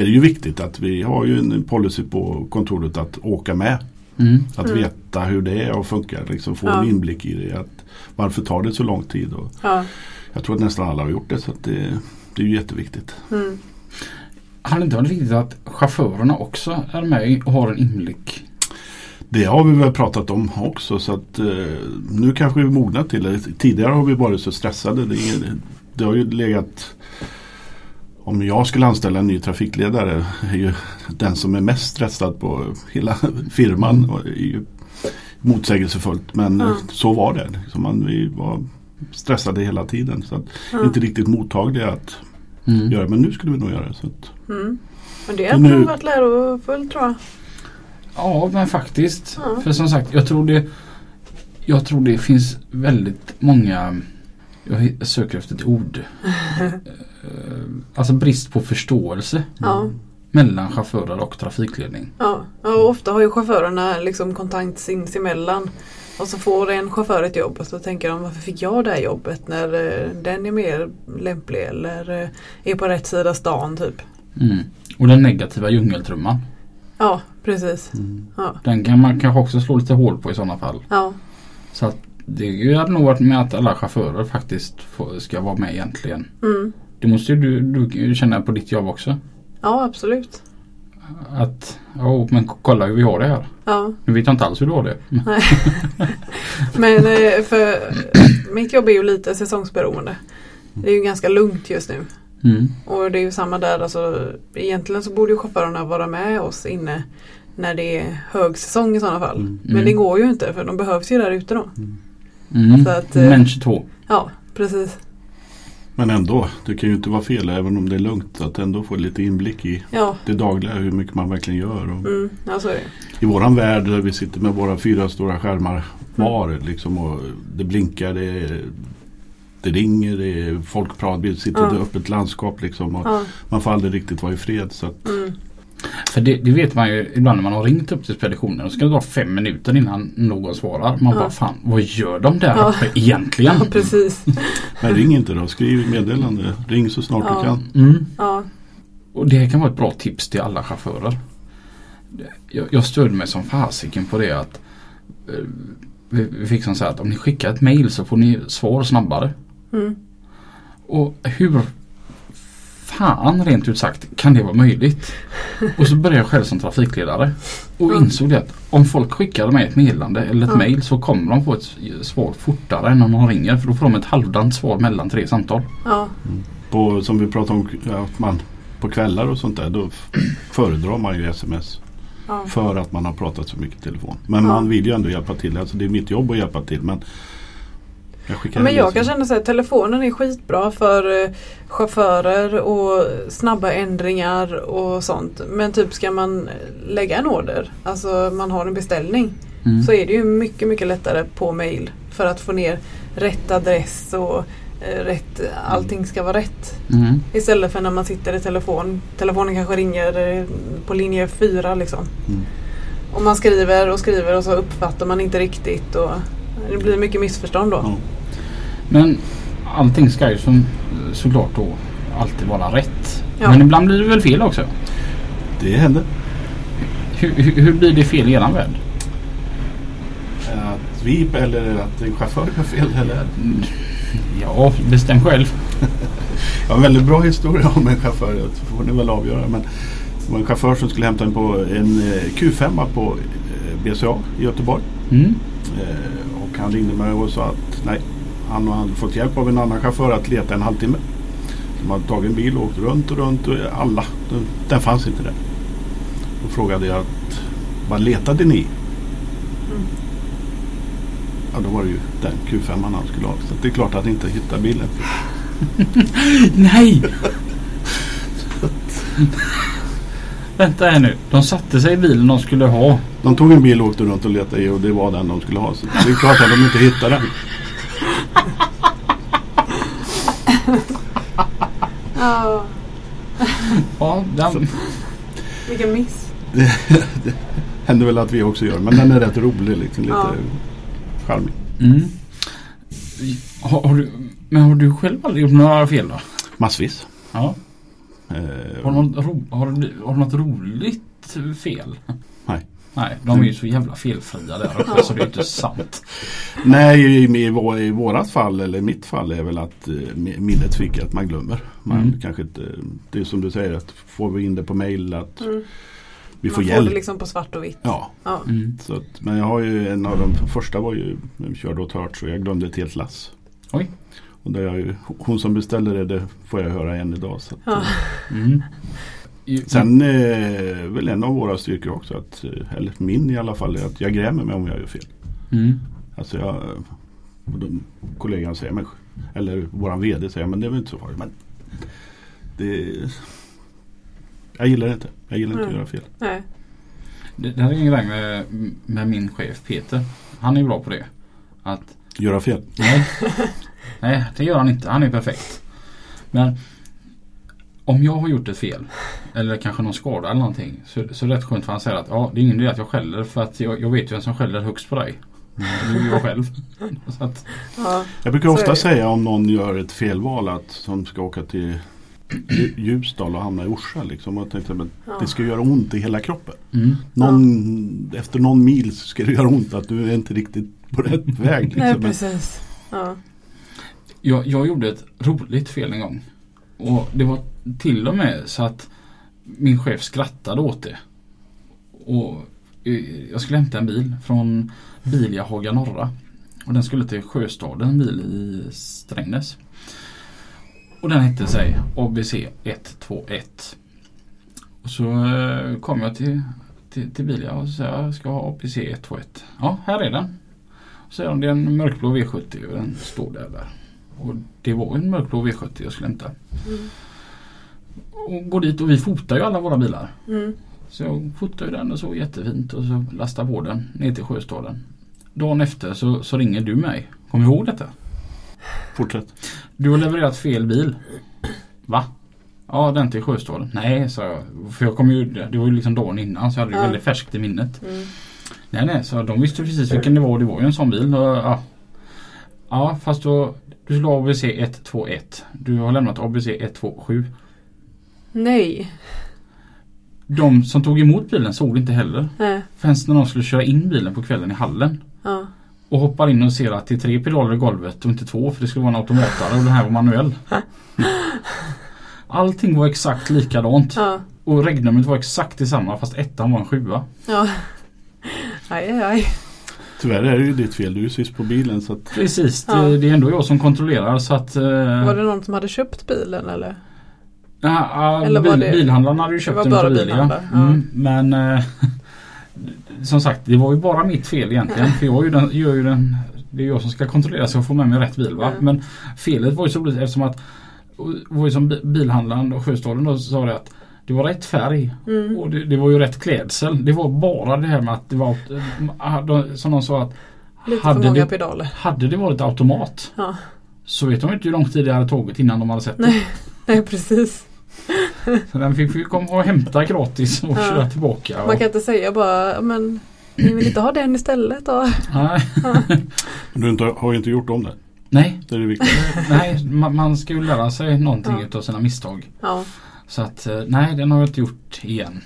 är det ju viktigt att vi har ju en policy på kontoret att åka med. Mm. Att Mm. veta hur det är och funkar. Liksom få Ja. en inblick i det. Att varför tar det så lång tid? Och Ja. jag tror att nästan alla har gjort det. Så att det, det är ju jätteviktigt. Mm. Har det inte varit viktigt att chaufförerna också är med och har en inblick? Det har vi väl pratat om också. Så att eh, nu kanske vi mognat till det. Tidigare har vi varit så stressade. Det, är, det har ju legat om jag skulle anställa en ny trafikledare är ju den som är mest stressad på hela firman. Och är ju motsägelsefullt men Ja. så var det. Liksom man, vi var stressade hela tiden. Så att Ja. inte riktigt mottagliga att Mm. göra. Men nu skulle vi nog göra det. Så att, Mm. Men det har Nu- nog varit lärofullt tror jag. Ja men faktiskt. Ja. För som sagt jag tror det Jag tror det finns väldigt många Jag söker efter ett ord. Alltså brist på förståelse Ja. mellan chaufförer och trafikledning. Ja. och ofta har ju chaufförerna liksom kontakt sinsemellan. Och så får en chaufför ett jobb och så tänker de varför fick jag det här jobbet när eh, den är mer lämplig eller eh, är på rätt sida stan typ. Mm. Och den negativa djungeltrumman. Ja, precis. Ja. Den kan man kanske också slå lite hål på i sådana fall. Ja. Så att det hade nog varit med att alla chaufförer faktiskt ska vara med egentligen. Mm. Det måste ju du, du känna på ditt jobb också. ja, absolut. Att, ja men kolla hur vi har det här. Ja. Nu vet jag inte alls hur du har det. Nej. Men eh, för mitt jobb är ju lite säsongsberoende. Det är ju ganska lugnt just nu. Mm. Och det är ju samma där. Alltså, egentligen så borde ju chaufförerna vara med oss inne när det är högsäsong i sådana fall. Mm. Men det går ju inte för de behövs ju där ute då. Mm. Så att, eh, Men 22. Ja, precis. Men ändå, det kan ju inte vara fel även om det är lugnt. Att ändå få lite inblick i Ja, det dagliga. Hur mycket man verkligen gör. Och mm, ja. I våran värld där vi sitter med våra fyra stora skärmar var. Liksom, och det blinkar, det, det ringer, det är folk pratar. Vi sitter i Ja. ett öppet landskap. Liksom, och Ja, Man får aldrig riktigt vara i fred. Så att, mm, För det, det vet man ju ibland när man har ringt upp till speditionen. Då ska det ta fem minuter innan någon svarar. Man Ja. bara fan vad gör de där Ja. uppe egentligen? ja precis. men ring inte då, skriv meddelande. Ring så snart Ja. du kan. Mm. Ja, Och det kan vara ett bra tips till alla chaufförer. Jag, jag stödde mig som fasiken på det att eh, vi, vi fick som så här att om ni skickar ett mail så får ni svar snabbare. mm, Och hur fan rent ut sagt kan det vara möjligt? Och så började jag själv som trafikledare och Ja. insåg det att om folk skickar mig ett meddelande eller ett Ja. mail så kommer de få ett svar fortare än om de ringer för då får de ett halvdant svar mellan tre samtal. ja, På, som vi pratade om, att man på kvällar och sånt där. Då föredrar man ju sms. ja. För att man har pratat så mycket i telefon. Men Ja. man vill ju ändå hjälpa till. Alltså det är mitt jobb att hjälpa till. Men jag Men jag kan känna så här, telefonen är skitbra för eh, chaufförer och snabba ändringar och sånt. Men typ ska man lägga en order, alltså man har en beställning, Mm. så är det ju mycket, mycket lättare på mail för att få ner rätt adress och eh, rätt, allting ska vara rätt. Mm. Istället för när man sitter i telefon. Telefonen kanske ringer eh, på linje 4 liksom. Mm. Och man skriver och skriver och så uppfattar man inte riktigt och det blir mycket missförstånd då. Ja. Men allting ska ju som, såklart då alltid vara rätt. Ja. Men ibland blir det väl fel också. Det händer. Hur, hur, hur blir det fel i eran värld? Att vi eller att en chaufför gör fel. Eller? Ja, bestäm själv. Jag har en väldigt bra historia om en chaufför. Det får ni väl avgöra. Men det var en chaufför som skulle hämta en på en eh, Q5 på eh, BCA i Göteborg. Mm. Han ringde mig och sa att nej, han hade fått hjälp av en annan chaufför att leta en halvtimme. De hade tagit en bil och åkt runt och runt och alla. Den, den fanns inte där. Då frågade jag att vad letade ni? Ja, då var det ju den Q5 han skulle ha. Så det är klart att inte hittade bilen. Nej! Vänta här nu. De satte sig i bilen de skulle ha. De tog en bil och åkte runt och letade i och det var den de skulle ha. Så det är klart att de inte hittade den. Ja, Ja, den, vilken miss. Händer väl att vi också gör. Men den är rätt rolig. Liksom, lite Ja. charmig. mm. har, har du, men har du själv aldrig gjort några fel då? Massvis. Ja. Eh, Har ro, har du, har du något roligt fel? Nej. Nej, de är ju så jävla felfria där uppe så det är inte sant. Nej, i, i, vå- i vårat fall eller i mitt fall är väl att eh, mi- minnet fick att man glömmer. Man Mm. kanske inte, det är som du säger att får vi in det på mail att Mm. vi Man får får hjälp. det liksom på svart och vitt. Ja, Ja. Mm. så att, men jag har ju en av de första var ju, körde åt hört så jag glömde ett helt lass. Oj. Och det är ju, hon som beställde det, det får jag höra än idag. Så att, Ja. Mm. I- Sen eh, väl en av våra styrkor också, att, eh, eller min i alla fall, är att jag grämer mig om jag gör fel. Mm. Alltså jag, och de, kollegan säger, men, eller våran VD säger, men det är väl inte så farligt. Men det, jag gillar det inte. Jag gillar inte att Mm. göra fel. Nej. Det, det här är en grej med, med min chef Peter. Han är bra på det. Att Göra fel. Nej. Nej, det gör han inte. Han är perfekt. Men om jag har gjort ett fel eller kanske någon skada eller någonting så, så är det rätt skönt för han säger att ja, det är ingen idé att jag skäller för att jag, jag vet ju vem som skäller högst på dig. Det är jag själv. Så att, Ja. Jag brukar ofta säga om någon gör ett felval att som ska åka till Lju- Ljusdal och hamna i Orsa. Liksom, och jag tänkte, men Ja. Det ska göra ont i hela kroppen. mm, Någon, Efter någon mil så ska det göra ont att du är inte riktigt på rätt väg. Liksom. Nej precis. Ja jag, jag gjorde ett roligt fel en gång. Och det var till och med så att min chef skrattade åt det. Och eh, jag skulle hämta en bil från Bilia Haga Norra. Och den skulle till Sjöstaden, en bil i Strängnäs. Och den hette sig ABC 121. Och så eh, kom jag till, till, till Bilia och sa jag ska ha ABC 121. Ja, här är den. Så säger de det är en mörkblå V70 och den står där. där. Och det var en mörkblå V70 jag skulle hämta. Mm. Och går dit och vi fotar ju alla våra bilar. Mm. Så jag fotar ju den och så jättefint och så lastar på den ner till Sjöstaden. Dagen efter så, så ringer du mig. Kommer du ihåg detta? Fortsätt. Du har levererat fel bil. Va? Ja den till Sjöstaden. Nej sa jag. För jag kom ju, det var ju liksom dagen innan så jag hade Ja. väldigt färskt i minnet. Mm. Nej nej så de visste precis vilken det var och det var ju en sån bil. Och, ja. ja fast då du skulle ha ABC 121. Du har lämnat ABC 127. Nej. De som tog emot bilen såg det inte heller. Nej. Förrän när de skulle köra in bilen på kvällen i hallen. Ja. Och hoppar in och ser att det är tre pedaler i golvet och inte två för det skulle vara en automatare och den här var manuell. Allting var exakt likadant. Ja. Och regnumret var exakt detsamma fast ettan var en sjua. Ja. Aj, aj, aj. Tyvärr är det ju ditt fel. Du är ju sist på bilen. Så att, Precis, Ja. det, det är ändå jag som kontrollerar så att... eh, Var det någon som hade köpt bilen eller? Ja, ja, Eller bil, det- bilhandlaren hade ju det köpt den utav bilhandlare, ja. Mm, men eh, som sagt det var ju bara mitt fel egentligen. För jag är ju den, gör ju den, det är jag som ska kontrollera så jag får med mig rätt bil. Va? Ja. Men felet var ju så roligt eftersom att det var ju som bi- bilhandlaren och Sjöstaden då sa det att det var rätt färg Mm. och det, det var ju rätt klädsel. Det var bara det här med att det var eh, som de sa att Lite för hade många det, pedaler. hade det varit automat Ja. så vet de inte hur lång tid det hade tagit innan de hade sett det. Nej. Nej precis. Så den fick vi komma och hämta gratis och Ja. köra tillbaka. Och, Man kan inte säga bara men ni vill inte ha den istället då? nej, du inte, har ju inte gjort om det. nej, Det är det viktiga. nej man, man ska ju lära sig någonting Ja. utav sina misstag. Ja. Så att eh, nej, den har jag inte gjort igen.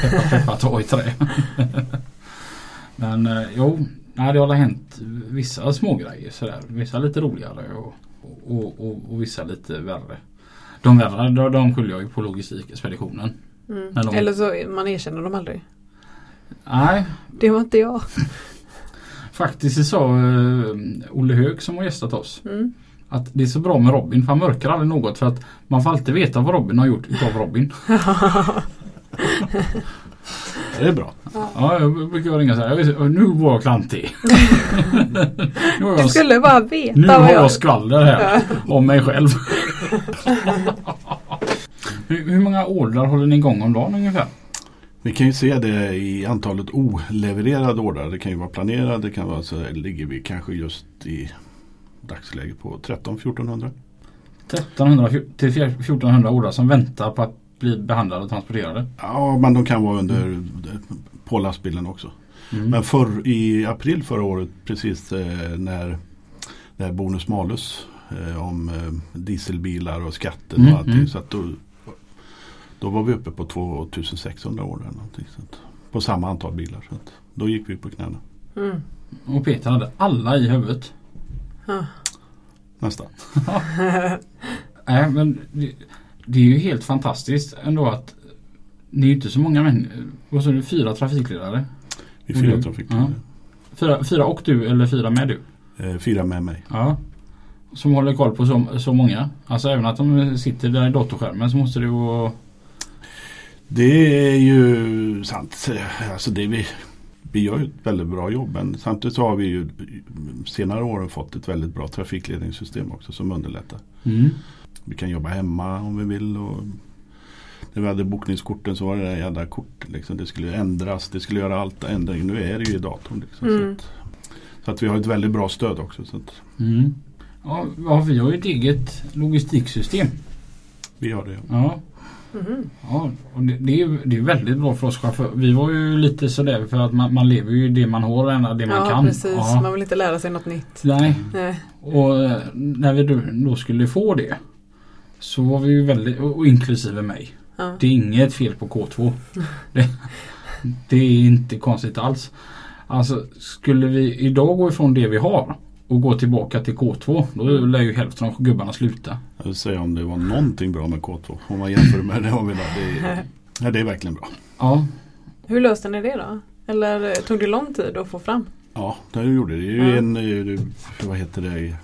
Peppa peppa ta i trä. Men eh, jo, nej, det har hänt vissa små grejer sådär. Vissa lite roligare och, och, och, och vissa lite värre. De värre de, de skyller jag ju på logistikexpeditionen. Mm. De- Eller så man erkänner dem aldrig. Nej, Det var inte jag. faktiskt det sa eh, Olle Hög som har gästat oss. Mm. Att det är så bra med Robin för han mörkar aldrig något för att man får alltid veta vad Robin har gjort utav Robin. Det är bra. Ja, jag brukar ringa så här. "Jag Nu var jag klantig. nu har Du jag, skulle bara veta nu har jag... jag skvaller här om mig själv. hur, hur många ordrar håller ni igång om dagen ungefär? Vi kan ju se det i antalet olevererade ordrar. Det kan ju vara planerade. Det kan vara så här, ligger vi kanske just i dagsläget på 13-1400. 1300 till 1400 ordrar som väntar på att bli behandlade och transporterade. Ja, men de kan vara under på lastbilen också. Mm. Men förr, i april förra året precis eh, när, när bonus malus eh, om eh, dieselbilar och skatten Mm, och allting. mm. Så att då, då var vi uppe på 2600 år eller någonting. Så att, på samma antal bilar. Så att, då gick vi på knäna. Mm. Och Peter hade alla i huvudet. Ja. Nästan. Nej men det, det är ju helt fantastiskt ändå att ni är inte så många människor. Vad sa du? Fyra trafikledare? Vi Och fyra du? trafik. Ja. Fyra, fyra och du eller fyra med du? Eh, fyra med mig. Ja. Som håller koll på så, så många. Alltså även att de sitter där i datorskärmen så måste det vara... Det är ju sant. Alltså det vi, vi gör ju ett väldigt bra jobb. Men samtidigt så har vi ju senare åren fått ett väldigt bra trafikledningssystem också som underlättar. Mm. Vi kan jobba hemma om vi vill. Och när vi hade bokningskorten så var det där jävla kortet. Liksom. Det skulle ändras. Det skulle göra allt ändring. Nu är det ju i datorn. Liksom. Så, Mm. att, så att vi har ett väldigt bra stöd också. Så att Mm. Ja, ja, vi har ju ett eget logistiksystem. vi har det. Ja. Mhm. Ja, och det, det, är, det är väldigt bra för oss chaufförer. Vi var ju lite sådär för att man, man lever ju det man har och det man Ja kan. precis, Ja. man vill inte lära sig något nytt. Nej, Nej. och eh, när vi då, skulle få det så var vi ju väldigt, och inklusive mig. Ja. Det är inget fel på K2. Det, det är inte konstigt alls. Alltså skulle vi idag gå ifrån det vi har och gå tillbaka till K2 då lär ju hälften av gubbarna sluta. Jag vill säga om det var någonting bra med K2. Om man jämför med det. Om vi det, är, ja, det är verkligen bra. Ja, Hur löste ni det då? Eller eh, tog det lång tid att få fram? Ja, det gjorde det. Det är ju en, eh, vad heter det,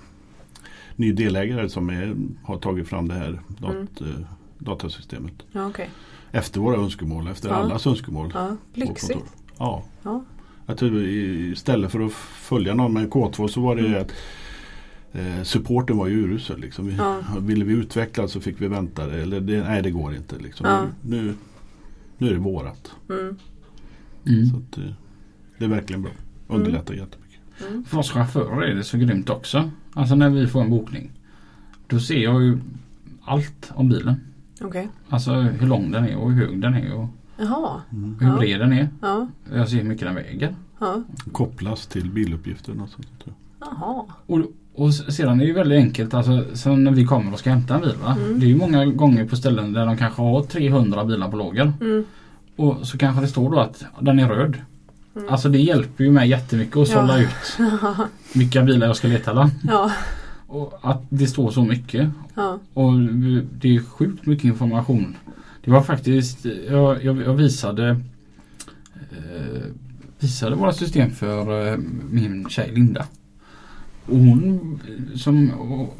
ny delägare som är, har tagit fram det här dat, Mm. eh, datasystemet. Ja okej. Efter våra önskemål, efter Ja. allas önskemål. Ja, lyxigt. Ja. I- istället för att följa någon med K2 så var det Mm. att eh, supporten var ju urusel. Liksom. Vi, Ja. Ville vi utveckla så fick vi vänta. det, Eller det, nej det går inte. Liksom. Ja. Nu, nu är det vårat. Mm. mm. Så att, eh, det är verkligen bra. Underlättar jättemycket. Mm. För oss chaufförer är det så grymt också. Alltså när vi får en bokning. Då ser jag ju allt om bilen. Okej. Alltså hur lång den är och hur hög den är och Jaha. hur Ja. bred den är. Ja. Jag ser hur mycket den väger. Ja. Kopplas till biluppgifter. Och sånt, tror jag. Jaha. Och, och sedan är det ju väldigt enkelt. Alltså, sen när vi kommer och ska hämta en bil. Va? Mm. Det är ju många gånger på ställen där de kanske har 300 bilar på lager. Mm. Och så kanske det står då att den är röd. Mm. Alltså det hjälper ju mig jättemycket att Ja. sålla ut vilka bilar jag ska leta efter. Ja. Och att det står så mycket. Ja. Och det är sjukt mycket information. Det var faktiskt, jag, jag, jag visade eh, visade våra system för eh, min tjej Linda. Och hon som och,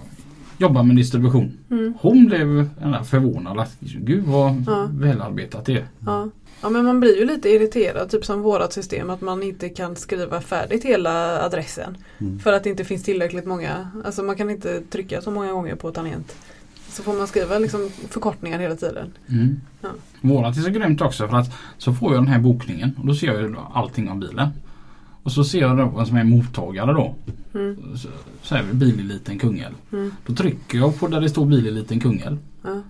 jobbar med distribution. Mm. Hon blev förvånad att gud vad Ja. välarbetat det är. Ja. ja men man blir ju lite irriterad typ som vårat system att man inte kan skriva färdigt hela adressen. Mm. För att det inte finns tillräckligt många, alltså man kan inte trycka så många gånger på tangent. Så får man skriva liksom förkortningar hela tiden. Mm. Ja. Vårat är så grymt också för att så får jag den här bokningen och då ser jag allting om bilen. Och så ser jag då vad som är mottagare då. Mm. Så, så är det bileliten Kungälv. Mm. Då trycker jag på där det står bileliten Kungälv. Ja.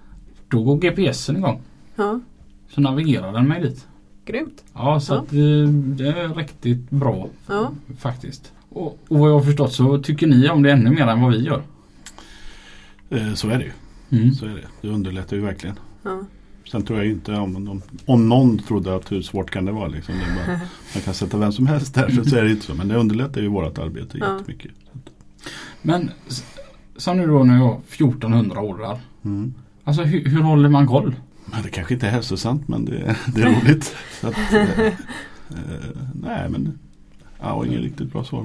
Då går GPSen igång. ja, Så navigerar den mig dit. grymt. Ja så Ja. att eh, det är riktigt bra Ja. faktiskt. Och, och vad jag har förstått så tycker ni om det ännu mer än vad vi gör. Eh, så är det ju. Mm. Så är det. det underlättar ju verkligen. Ja. Sen tror jag inte om, om, om någon trodde att hur svårt kan det vara. Liksom. Det bara, man kan sätta vem som helst där så, så är det inte så. Men det underlättar ju vårt arbete Ja. jättemycket. Men som nu då när jag har 1400 årar. Mm. Alltså hur, hur håller man koll? Men det kanske inte är hälsosamt men det, det är roligt. Så att, eh, eh, nej men ja, inget riktigt bra svar.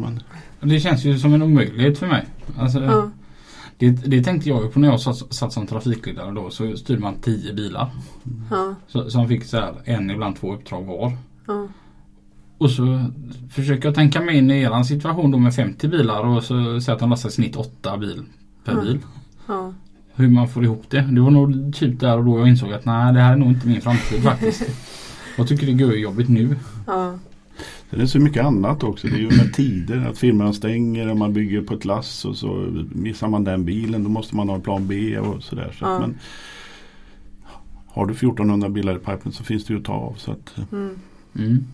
Men Det känns ju som en omöjlighet för mig. Alltså, Ja. Det, det tänkte jag ju på när jag satt, satt som trafikledare då. Så styrde man 10 bilar. Ja. Så, som fick så här, en, ibland två uppdrag var. Ja. Och så försöker jag tänka mig in i eran situation då med 50 bilar och så säger att de lastar i snitt 8 bil per Ja. bil. Ja. Hur man får ihop det. Det var nog typ där och då jag insåg att nej det här är nog inte min framtid faktiskt. jag tycker det är jobbigt nu. Ja. Sen är det så mycket annat också. Det är ju med tider. Att firman stänger och man bygger på ett lass och så missar man den bilen. Då måste man ha en plan B och sådär. Så att, Ja. men, har du 1400 bilar i pipen så finns det ju att ta av. Så att, Mm. Mm.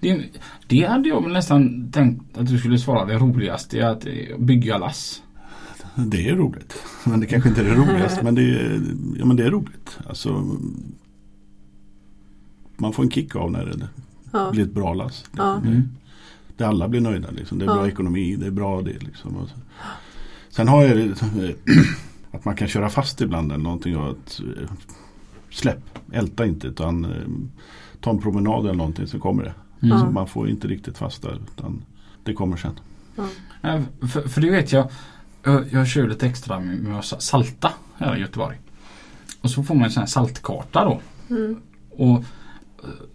Det, det hade jag nästan tänkt att du skulle svara det roligaste är att eh, bygga lass. det är roligt. Men det kanske inte är det roligaste. men, det är, ja, men det är roligt. Alltså, man får en kick av när det Ja. blir ett bra lass. Ja. Mm. Där alla blir nöjda. Liksom. Det är Ja. bra ekonomi, det är bra det. Liksom. Och så. Sen har jag det, att man kan köra fast ibland eller någonting. Och att, eh, släpp, älta inte utan eh, ta en promenad eller någonting så kommer det. Mm. Så man får inte riktigt fast där utan det kommer sen. Ja, För, för det vet jag. Jag, kör lite extra med, att salta här i Göteborg. Och så får man en sån här saltkarta då. Mm. Och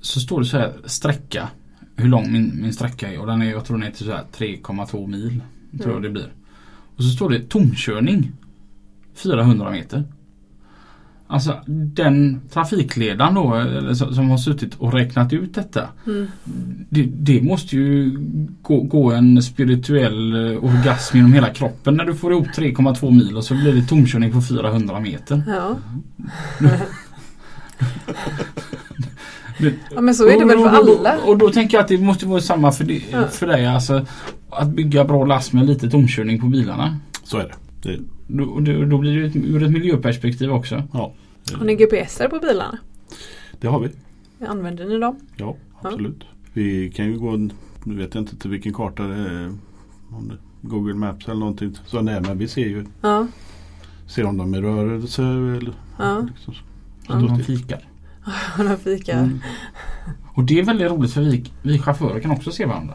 så står det så här sträcka. Hur lång min, min sträcka är. Och den är, jag tror den är till så här 3,2 mil. Tror Mm. jag det blir. Och så står det tomkörning. 400 meter. Alltså den trafikledaren då eller, som har suttit och räknat ut detta. Mm. Det, det måste ju gå, gå en spirituell eh, orgasm genom hela kroppen när du får ihop 3,2 mil och så blir det tomkörning på 400 meter. Ja. Ja men så är det väl för och, då- alla. Och då tänker jag att det måste vara samma för, det, Ja. för dig. Alltså, att bygga bra last med lite tomkörning på bilarna. Så är det. det Då, då, då blir det ur ett miljöperspektiv också. ja, Har ni GPSer på bilarna? det har vi. Använder ni dem? Ja, absolut. Vi kan ju gå, nu vet jag inte till vilken karta det är. Om det, Google Maps eller någonting. Så är, men vi ser ju Ja. ser om de är rörelse eller Ja. liksom, Ja. Om stå de fikar. Och de fikar. Mm. Och det är väldigt roligt för vi, vi chaufförer kan också se varandra.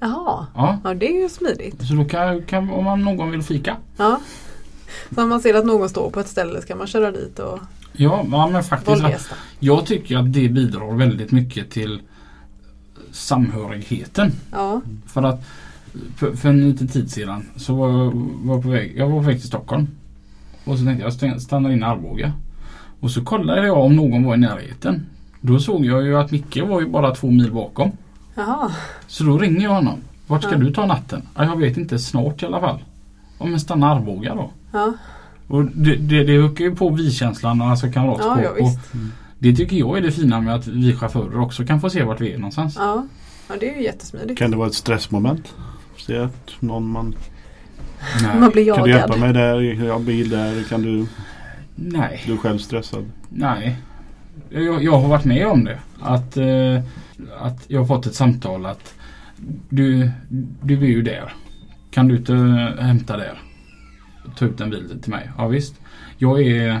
Jaha. Ja. Ja det är ju smidigt. Så då kan, kan om man någon vill fika. Ja. Så om man ser att någon står på ett ställe ska man köra dit och Ja, ja men faktiskt. Jag tycker att det bidrar väldigt mycket till samhörigheten. Ja. För att för, för en liten tid sedan så var jag, var på väg, jag var på väg till Stockholm. Och så tänkte jag st- stannar in i Arboga. Och så kollade jag om någon var i närheten. Då såg jag ju att Micke var ju bara två mil bakom. Jaha. Så då ringer jag honom. Vart ska Ja. du ta natten? Ja, jag vet inte, snart i alla fall. Ja men stanna Arboga då. Ja. Och det, det, det ökar ju på vi-känslan och alltså kamratskap. Ja, ja det tycker jag är det fina med att vi chaufförer också kan få se vart vi är någonstans. Ja. Ja det är ju jättesmidigt. Kan det vara ett stressmoment? Se att någon man Nej. Man blir Kan du hjälpa jagad. mig där? Jag har bil där. Kan du, Nej. du är själv stressad? Nej. Jag, jag har varit med om det. Att, eh, att jag har fått ett samtal att du, du är ju där. Kan du inte hämta där? Ta ut en bil till mig. Ja visst. Jag är,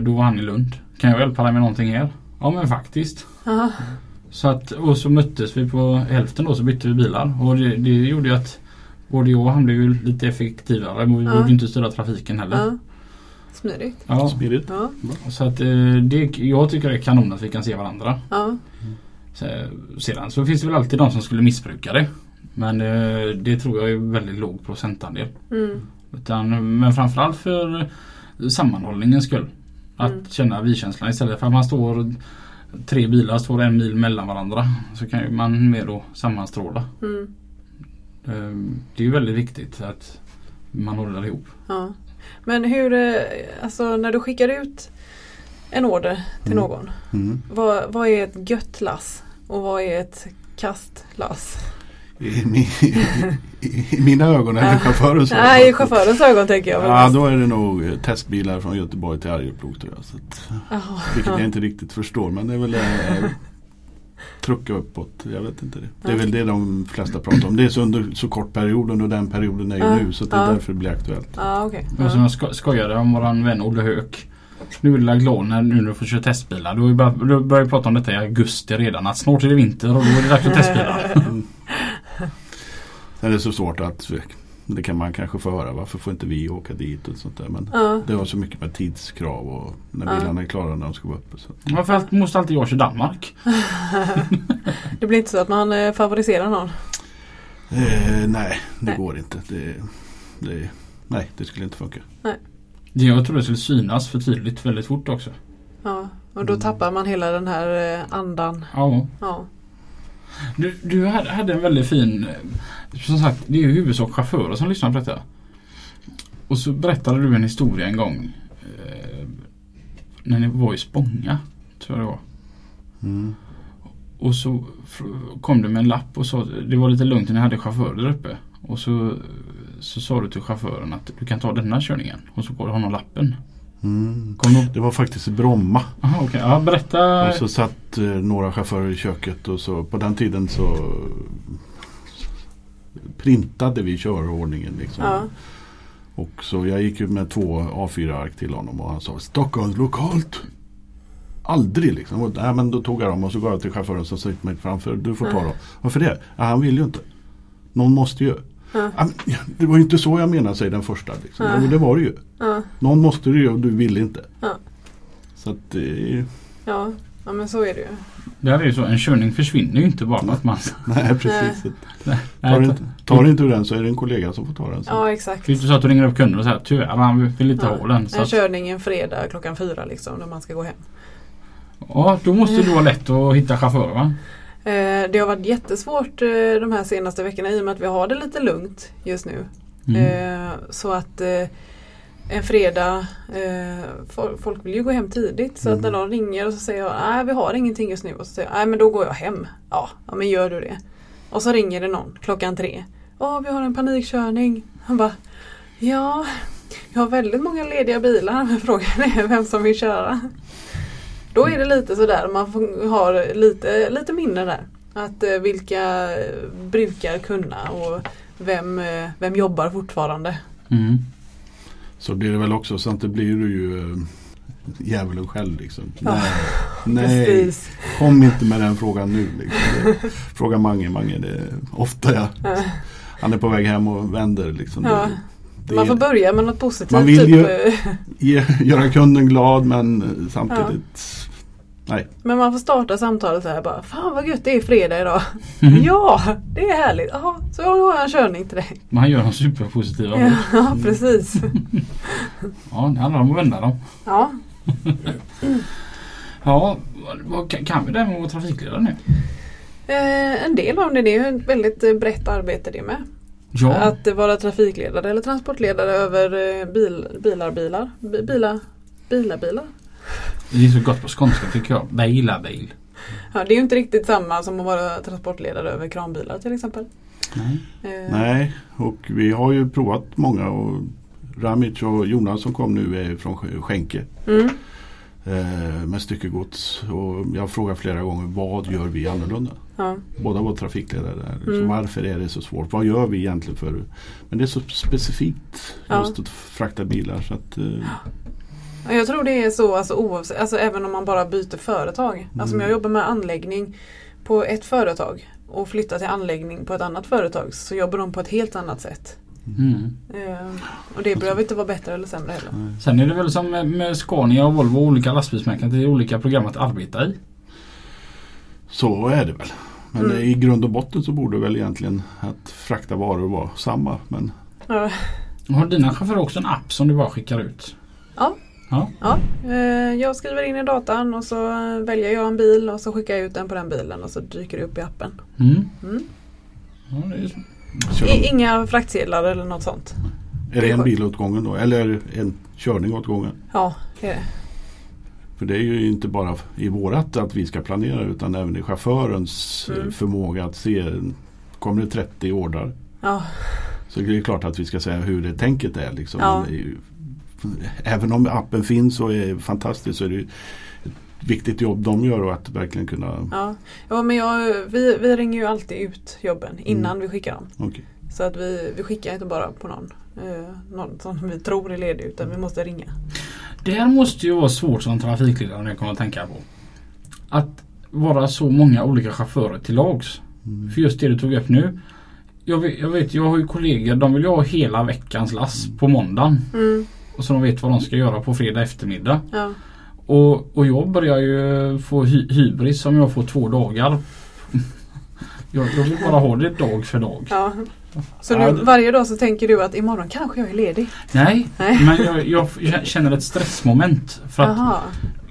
då var han i Lund. Kan jag hjälpa dig med någonting här? Ja men faktiskt. Jaha. Så att, och så möttes vi på hälften då så bytte vi bilar. Och det, det gjorde ju att både jag och han blev ju lite effektivare. Men vi Ja. behövde ju inte styra trafiken heller. Ja. Smidigt. Ja. Smidigt? Ja. Så att eh, det, jag tycker det är kanon att vi kan se varandra. Ja. Så, sedan så finns det väl alltid de som skulle missbruka det. Men eh, det tror jag är väldigt låg procentandel. Mm. Utan, men framförallt för sammanhållningens skull. Att Mm. känna vi-känslan istället för att man står tre bilar står en mil mellan varandra. Så kan ju man mer då sammanstråla. Mm. Eh, Det är ju väldigt viktigt att man håller ihop. Ja. Men hur, eh, alltså när du skickar ut en order till Mm. någon. Mm. Vad, vad är ett gött lass? Och vad är ett kastlass? I, mi, i, i mina ögon eller Ja. chaufförens Nej, i chaufförens ögon tänker jag. Ja, då är det nog testbilar från Göteborg till Arjeplog tror jag. Så att, vilket jag inte riktigt förstår men det är väl eh, trucka uppåt. Jag vet inte det. Det är väl det de flesta pratar om. Det är så under så kort period under den perioden är ju nu så att det är därför det blir aktuellt. Och som Ja. jag sko- skojade om våran vän Olle Höök. Nu är det glad när nu du får köra testbilar. Då börjar vi prata om detta i augusti redan. Att snart är det vinter och då är det dags för testbilar. Mm. Sen är det så svårt att det kan man kanske få höra. Varför får inte vi åka dit och sånt där. Men Ja. det har så mycket med tidskrav och när Ja. bilarna är klara när de ska vara uppe. Så. Varför måste alltid jag köra Danmark? Det blir inte så att man eh, favoriserar någon. Eh, nej, det Nej. går inte. Det, det, nej, det skulle inte funka. Det jag tror det skulle synas för tydligt väldigt fort också. Ja. Och då Mm. tappar man hela den här eh, andan. Ja. Ja. Du, du hade, hade en väldigt fin... eh, Som sagt, det är ju huvudsak chaufförer som lyssnar på detta. Och så berättade du en historia en gång. Eh, när ni var i Spånga, tror jag det var. Mm. Och så kom du med en lapp och sa det var lite lugnt när ni hade chaufförer där uppe. Och så, så sa du till chauffören att du kan ta denna körningen. Och så gav du honom lappen. Mm. Det var faktiskt i Bromma. Aha, okej. Ja, berätta. Och så satt eh, några chaufförer i köket och så på den tiden så printade vi körordningen. Liksom. Ja. Och så jag gick ju med två A4-ark till honom och han sa Stockholms lokalt. Aldrig liksom. Och, nej, men då tog jag dem och så gav jag till chauffören som sitter mig framför. Du får ta Ja. dem. Varför det? Ja, han vill ju inte. Någon måste ju. Ja. Det var ju inte så jag menade, säger den första. Liksom. Ja. Ja. men det var det ju. Ja. Någon måste ju och du vill inte. Ja. Så att det Ja. ja, men så är det ju. Det här är ju så. En körning försvinner ju inte bara för att man... Nej precis. Nej, Tar, det inte, tar inte du den så är det en kollega som får ta den. sen. Ja, exakt. är inte så att du ringer upp kunden och säger tyvärr han vill inte Ja. ha den. Så En att, körning en fredag klockan fyra liksom när man ska gå hem. ja, då måste du ha lätt att hitta chaufförer va? Eh, det har varit jättesvårt eh, de här senaste veckorna i och med att vi har det lite lugnt just nu. Mm. Eh, så att en fredag, fol- folk vill ju gå hem tidigt så att Mm. när de ringer och så säger jag nej vi har ingenting just nu och så säger jag nej men då går jag hem. Ja, ja men gör du det. Och så ringer det någon klockan tre. Ja vi har en panikkörning. Han bara ja jag har väldigt många lediga bilar men frågan är vem som vill köra. Då är det lite sådär man får, har lite, lite minne där. Att eh, vilka eh, brukar kunna och vem, eh, vem jobbar fortfarande. Mm. Så blir det väl också så att det blir du ju djävulen själv liksom. Ja, Nej, nej kom inte med den frågan nu. Liksom. Det, fråga Mange, Mange det är ofta jag, Ja. han är på väg hem och vänder liksom. Ja. Det Man får är, börja med något positivt. Man vill typ, ju- ge, göra kunden glad men samtidigt nej. Men man får starta samtalet så här bara Fan vad gött det är fredag idag. Mm. Ja, det är härligt. Jaha, så har jag en körning till dig. Man gör dem superpositiva. Ja, Ja. precis. ja, det handlar om att vända dem. Ja. Ja, vad- vad, kan- vi det med att vara trafikledare nu? Eh, en del av det, det är ju ett väldigt brett arbete det med. Ja, Att vara trafikledare eller transportledare över eh, bil, bilar, bilar, bi- bilar, bilar, bilar. det är så gott på skånska tycker jag. Bilar bil. Ja, det är ju inte riktigt samma som att vara transportledare över kranbilar till exempel. Nej. Eh, Nej, och vi har ju provat många och Ramic och Jonas som kom nu är från Sk- Skänke Mm, eh, med styckegods. Och jag frågar flera gånger vad gör vi annorlunda? Ja. Båda var trafikledare där. Liksom, Mm. Varför är det så svårt? Vad gör vi egentligen för? Men det är så specifikt Ja. just att frakta bilar. Så att, eh, Ja, Jag tror det är så alltså, oavsett, alltså även om man bara byter företag. Alltså om Mm. jag jobbar med anläggning på ett företag och flyttar till anläggning på ett annat företag så jobbar de på ett helt annat sätt. Mm. Eh, och det behöver inte vara bättre eller sämre heller. Sen är det väl som med- Scania och Volvo och olika lastbilsmärken. Det är olika program att arbeta i. så är det väl. Men Mm. i grund och botten så borde väl egentligen att frakta varor vara samma. Men Ja, Har dina chaufförer också en app som du bara skickar ut? Ja. Ja. ja, eh, jag skriver in i datan och så väljer jag en bil och så skickar jag ut den på den bilen och så dyker det upp i appen. Mm. Mm. ja det är, I, inga fraktsedlar eller något sånt. är det en bil åt gången då? Eller en körning åt gången? Ja, det är det. För det är ju inte bara i vårat att vi ska planera utan även i chaufförens eh, Mm. förmåga att se kommer det 30 ordrar. Ja, Så det är klart att vi ska säga hur det tänket är. Liksom. Ja. Även om appen finns och är fantastisk så är det ett viktigt jobb de gör och att verkligen kunna... ja. ja men jag, vi, vi ringer ju alltid ut jobben innan Mm. vi skickar dem. Okej. Så att vi, vi skickar inte bara på någon, eh, någon som vi tror är ledig utan vi måste ringa. Det här måste ju vara svårt som trafikledare när jag kommer att tänka på. Att vara så många olika chaufförer till lags. Mm. För just det du tog upp nu. Jag vet, jag, vet, jag har ju kollegor, de vill ju ha hela veckans lass på måndagen. Mm, Och så de vet vad de ska göra på fredag eftermiddag. ja. Och, och jag börjar ju få hy hybris om jag får två dagar. Jag, jag vill bara ha det dag för dag. Ja. Så Ja, du, varje dag så tänker du att imorgon kanske jag är ledig? Nej, Nej. men jag, jag känner ett stressmoment. För att,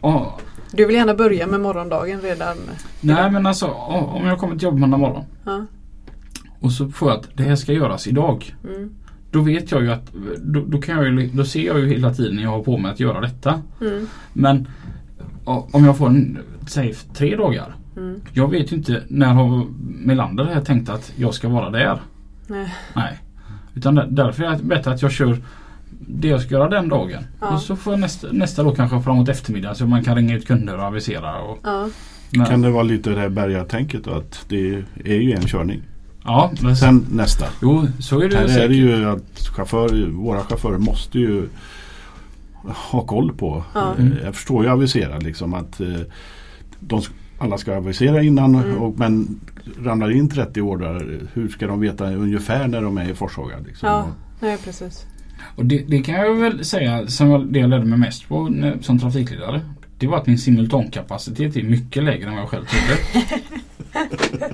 ja, Du vill gärna börja med morgondagen redan? nej men alltså o- om jag kommer till jobbet måndag morgon. Ja. Och så får jag att det här ska göras idag. Mm. Då vet jag ju att då, då, kan jag ju, då ser jag ju hela tiden jag har på mig att göra detta. Mm. Men o- om jag får en, säg tre dagar. Mm. Jag vet ju inte när har Melander här tänkt att jag ska vara där. Nej. Nej. Utan där- därför är det bättre att jag kör det jag ska göra den dagen. Ja. Och så får jag nästa, nästa då kanske framåt eftermiddag så man kan ringa ut kunder och avisera. Och, Ja. men, Kan det vara lite det här bergatänket då? Att det är ju en körning. Ja, men, Sen nästa. jo så är det Här är säkert. det ju att chaufför, våra chaufförer måste ju ha koll på. Ja. Jag förstår ju avisera liksom att eh, de, alla ska avisera innan Mm. och, men ramlar in 30 ordrar hur ska de veta ungefär när de är i Forshaga? Liksom? Ja. Nej precis. Och det, det kan jag väl säga som jag, det jag lärde mig mest på när, som trafikledare. Det var att min simultankapacitet är mycket lägre än vad jag själv trodde.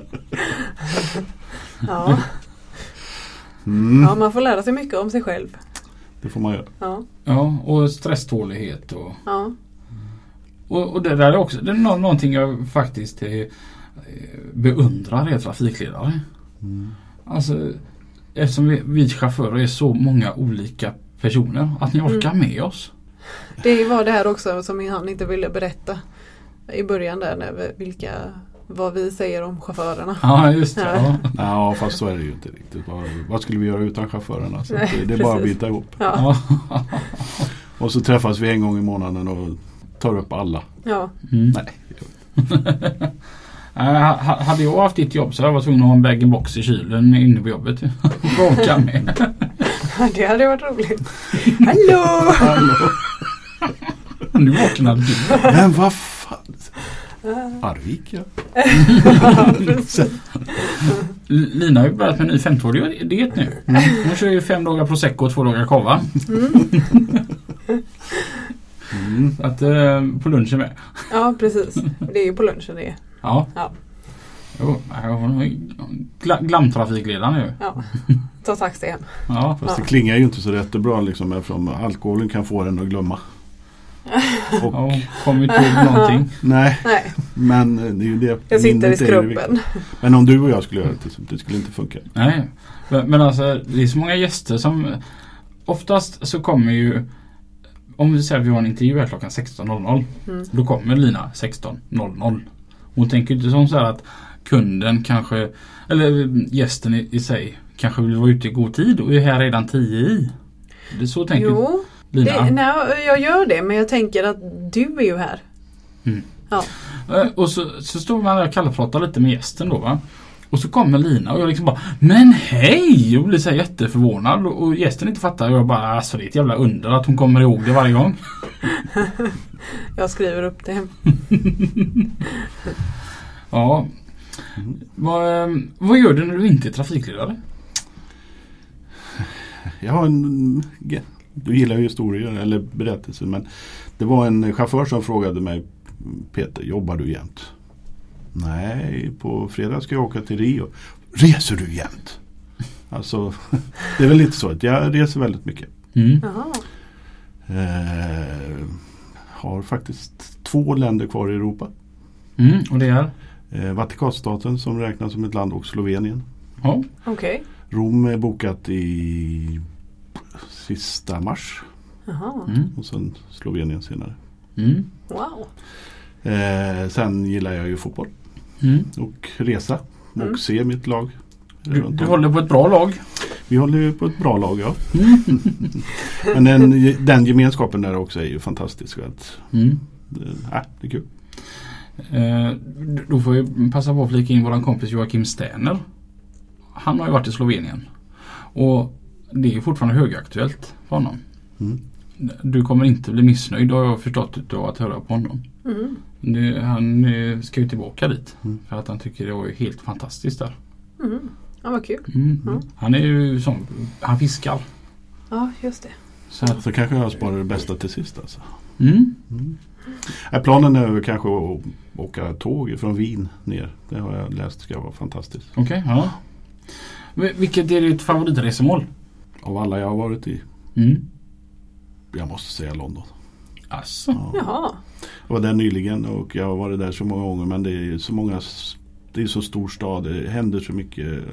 Ja. Mm, ja, man får lära sig mycket om sig själv. Det får man göra. Ja. Ja, och stresstålighet och Ja. Och, och det där är också det är nå- någonting jag faktiskt eh, beundrar er trafikledare. Mm. Alltså eftersom vi, vi chaufförer är så många olika personer. Att ni orkar med oss. Det var det här också som han inte ville berätta i början där när vi, vilka, vad vi säger om chaufförerna. Ja just det. Ja. Ja. Ja fast så är det ju inte riktigt. Vad, vad skulle vi göra utan chaufförerna? Så Nej, det, är bara att precis. bita ihop. Ja. Ja. Och så träffas vi en gång i månaden och tar upp alla. Ja. Mm. Nej. Ha- hade jag haft ditt jobb så hade jag varit tvungen att ha en bag-in-box i kylen inne på jobbet. Raka med. Det hade varit roligt. Hallå! Hallå. Nu vaknade du. Men vad fan. Arvika? L- Lina har ju börjat med en ny 50-årig diet nu. Hon kör ju fem dagar prosecco och två dagar kava. Mm. Så att eh, på lunchen med. Ja precis. Det är ju på lunchen det är. Ja. Ja. Jo, hon är gla- glamtrafikledare nu. Ja. Ta taxi hem. Ja. Fast Ja. det klingar ju inte så jättebra liksom eftersom alkoholen kan få en att glömma. Och, Ja, kommer inte ihåg någonting. Nej, Nej, men det är ju det. jag sitter i skrubben. Men om du och jag skulle göra det, det skulle inte funka. Nej. Men, men alltså det är så många gäster som Oftast så kommer ju Om vi säger att vi har en intervju här klockan 16.00 Mm. Då kommer Lina 16.00 Hon tänker inte som så här att kunden kanske Eller gästen i, i sig Kanske vill vara ute i god tid och är här redan 10 i. Det är så tänker Jo, Lina. det, nej, jag gör det men jag tänker att du är ju här. Eh, Och så, så står man där och kallpratar lite med gästen då va. Och så kommer Lina och jag liksom bara Men hej! Och blir så här jätteförvånad och, gästen inte fattar. Och jag bara alltså det är ett jävla under att hon kommer ihåg det varje gång. Jag skriver upp det. Ja. Vad, eh, vad gör du när du inte är trafikledare? Jag har en... Du gillar ju historier eller berättelser men det var en chaufför som frågade mig Peter, jobbar du jämt? Nej, på fredag ska jag åka till Rio. Reser du jämt? Alltså, det är väl lite så att jag reser väldigt mycket. Mm. Eh, har faktiskt två länder kvar i Europa. Mm, och det är? Eh, Vatikanstaten som räknas som ett land och Slovenien. Ja. Okej. Rom är bokat i sista mars. Mm. och sen Slovenien senare. Mm. Wow. Eh, sen gillar jag ju fotboll Mm. och resa och Mm. se mitt lag Du, runt du om. håller på ett bra lag. Vi håller på ett bra lag ja. Men den, den gemenskapen där också är ju fantastisk. Att, Mm. det, äh, det är kul. Eh, då får jag passa på att flika in våran kompis Joakim Sterner. Han har ju varit i Slovenien. Och det är fortfarande högaktuellt för honom. Mm. Du kommer inte bli missnöjd har jag förstått utav att höra på honom. Mm. Det, han eh, ska ju tillbaka dit. Mm. För att han tycker det var ju helt fantastiskt där. Mm. Ja, vad kul. Mm. Mm. Han är ju som, han fiskar. Ja, just det. Så att, Så kanske jag sparar det bästa till sist alltså. mm. Äh, planen är väl kanske att åka tåg från Wien ner. Det har jag läst ska vara fantastiskt. Okej, ja. Vi- Vilket är ditt favoritresemål? Av alla jag har varit i. Mm. Jag måste säga London. Alltså. Ja. Jaha. Jag var där nyligen och jag har varit där så många gånger men det är så många Det är så stor stad. Det händer så mycket.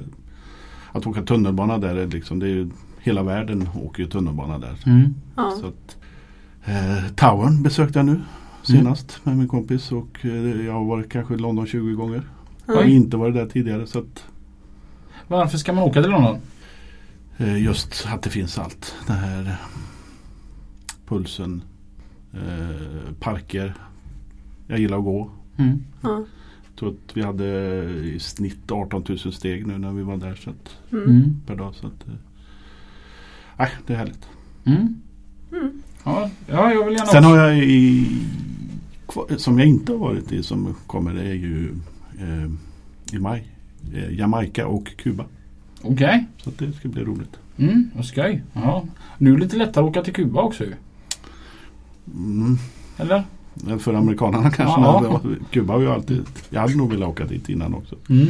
Att åka tunnelbana där är liksom det är ju Hela världen åker ju tunnelbana där. Mm. Ja. Så att, eh, Towern besökte jag nu senast med min kompis och eh, jag har varit kanske i London 20 gånger. Jag har inte varit där tidigare så att Varför ska man åka till London? eh, just att det finns allt. Den här pulsen, eh, parker. Jag gillar att gå. Mm. Ja. Jag tror att vi hade i snitt 18 000 steg nu när vi var där så att, Mm. Mm. per dag. Så att, eh, det är härligt. Mm. Mm. Ja, ja, jag vill gärna Sen har jag i, som jag inte har varit i som kommer det är ju eh, i maj. Eh, Jamaica och Kuba. Okej. Så att det ska bli roligt. Mm, vad skoj. Ja. Nu är det lite lättare att åka till Kuba också ju. Mm. Eller? För amerikanerna kanske. Ja. Kuba har ju alltid, jag hade nog velat åka dit innan också. Mm.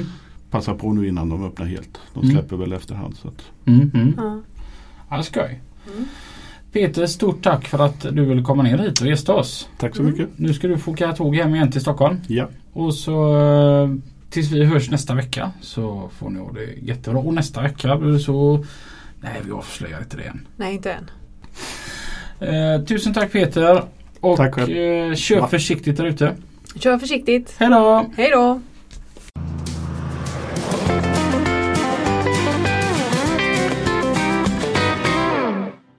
Passa på nu innan de öppnar helt. De Mm. släpper väl efterhand. Så att, Mm. Mm. Ja. Ja, skoj. Mm. Peter, stort tack för att du ville komma ner hit och gästa oss. tack så Mm. mycket. Nu ska du få åka tåg hem igen till Stockholm. Ja, Och så eh, tills vi hörs nästa vecka så får ni ha det jättebra. Och nästa vecka så Nej, vi avslöjar inte det än. Nej, inte än. Eh, tusen tack Peter. Och Tack själv. eh, köp Va? försiktigt där ute. Kör försiktigt. Hej då! Hej då!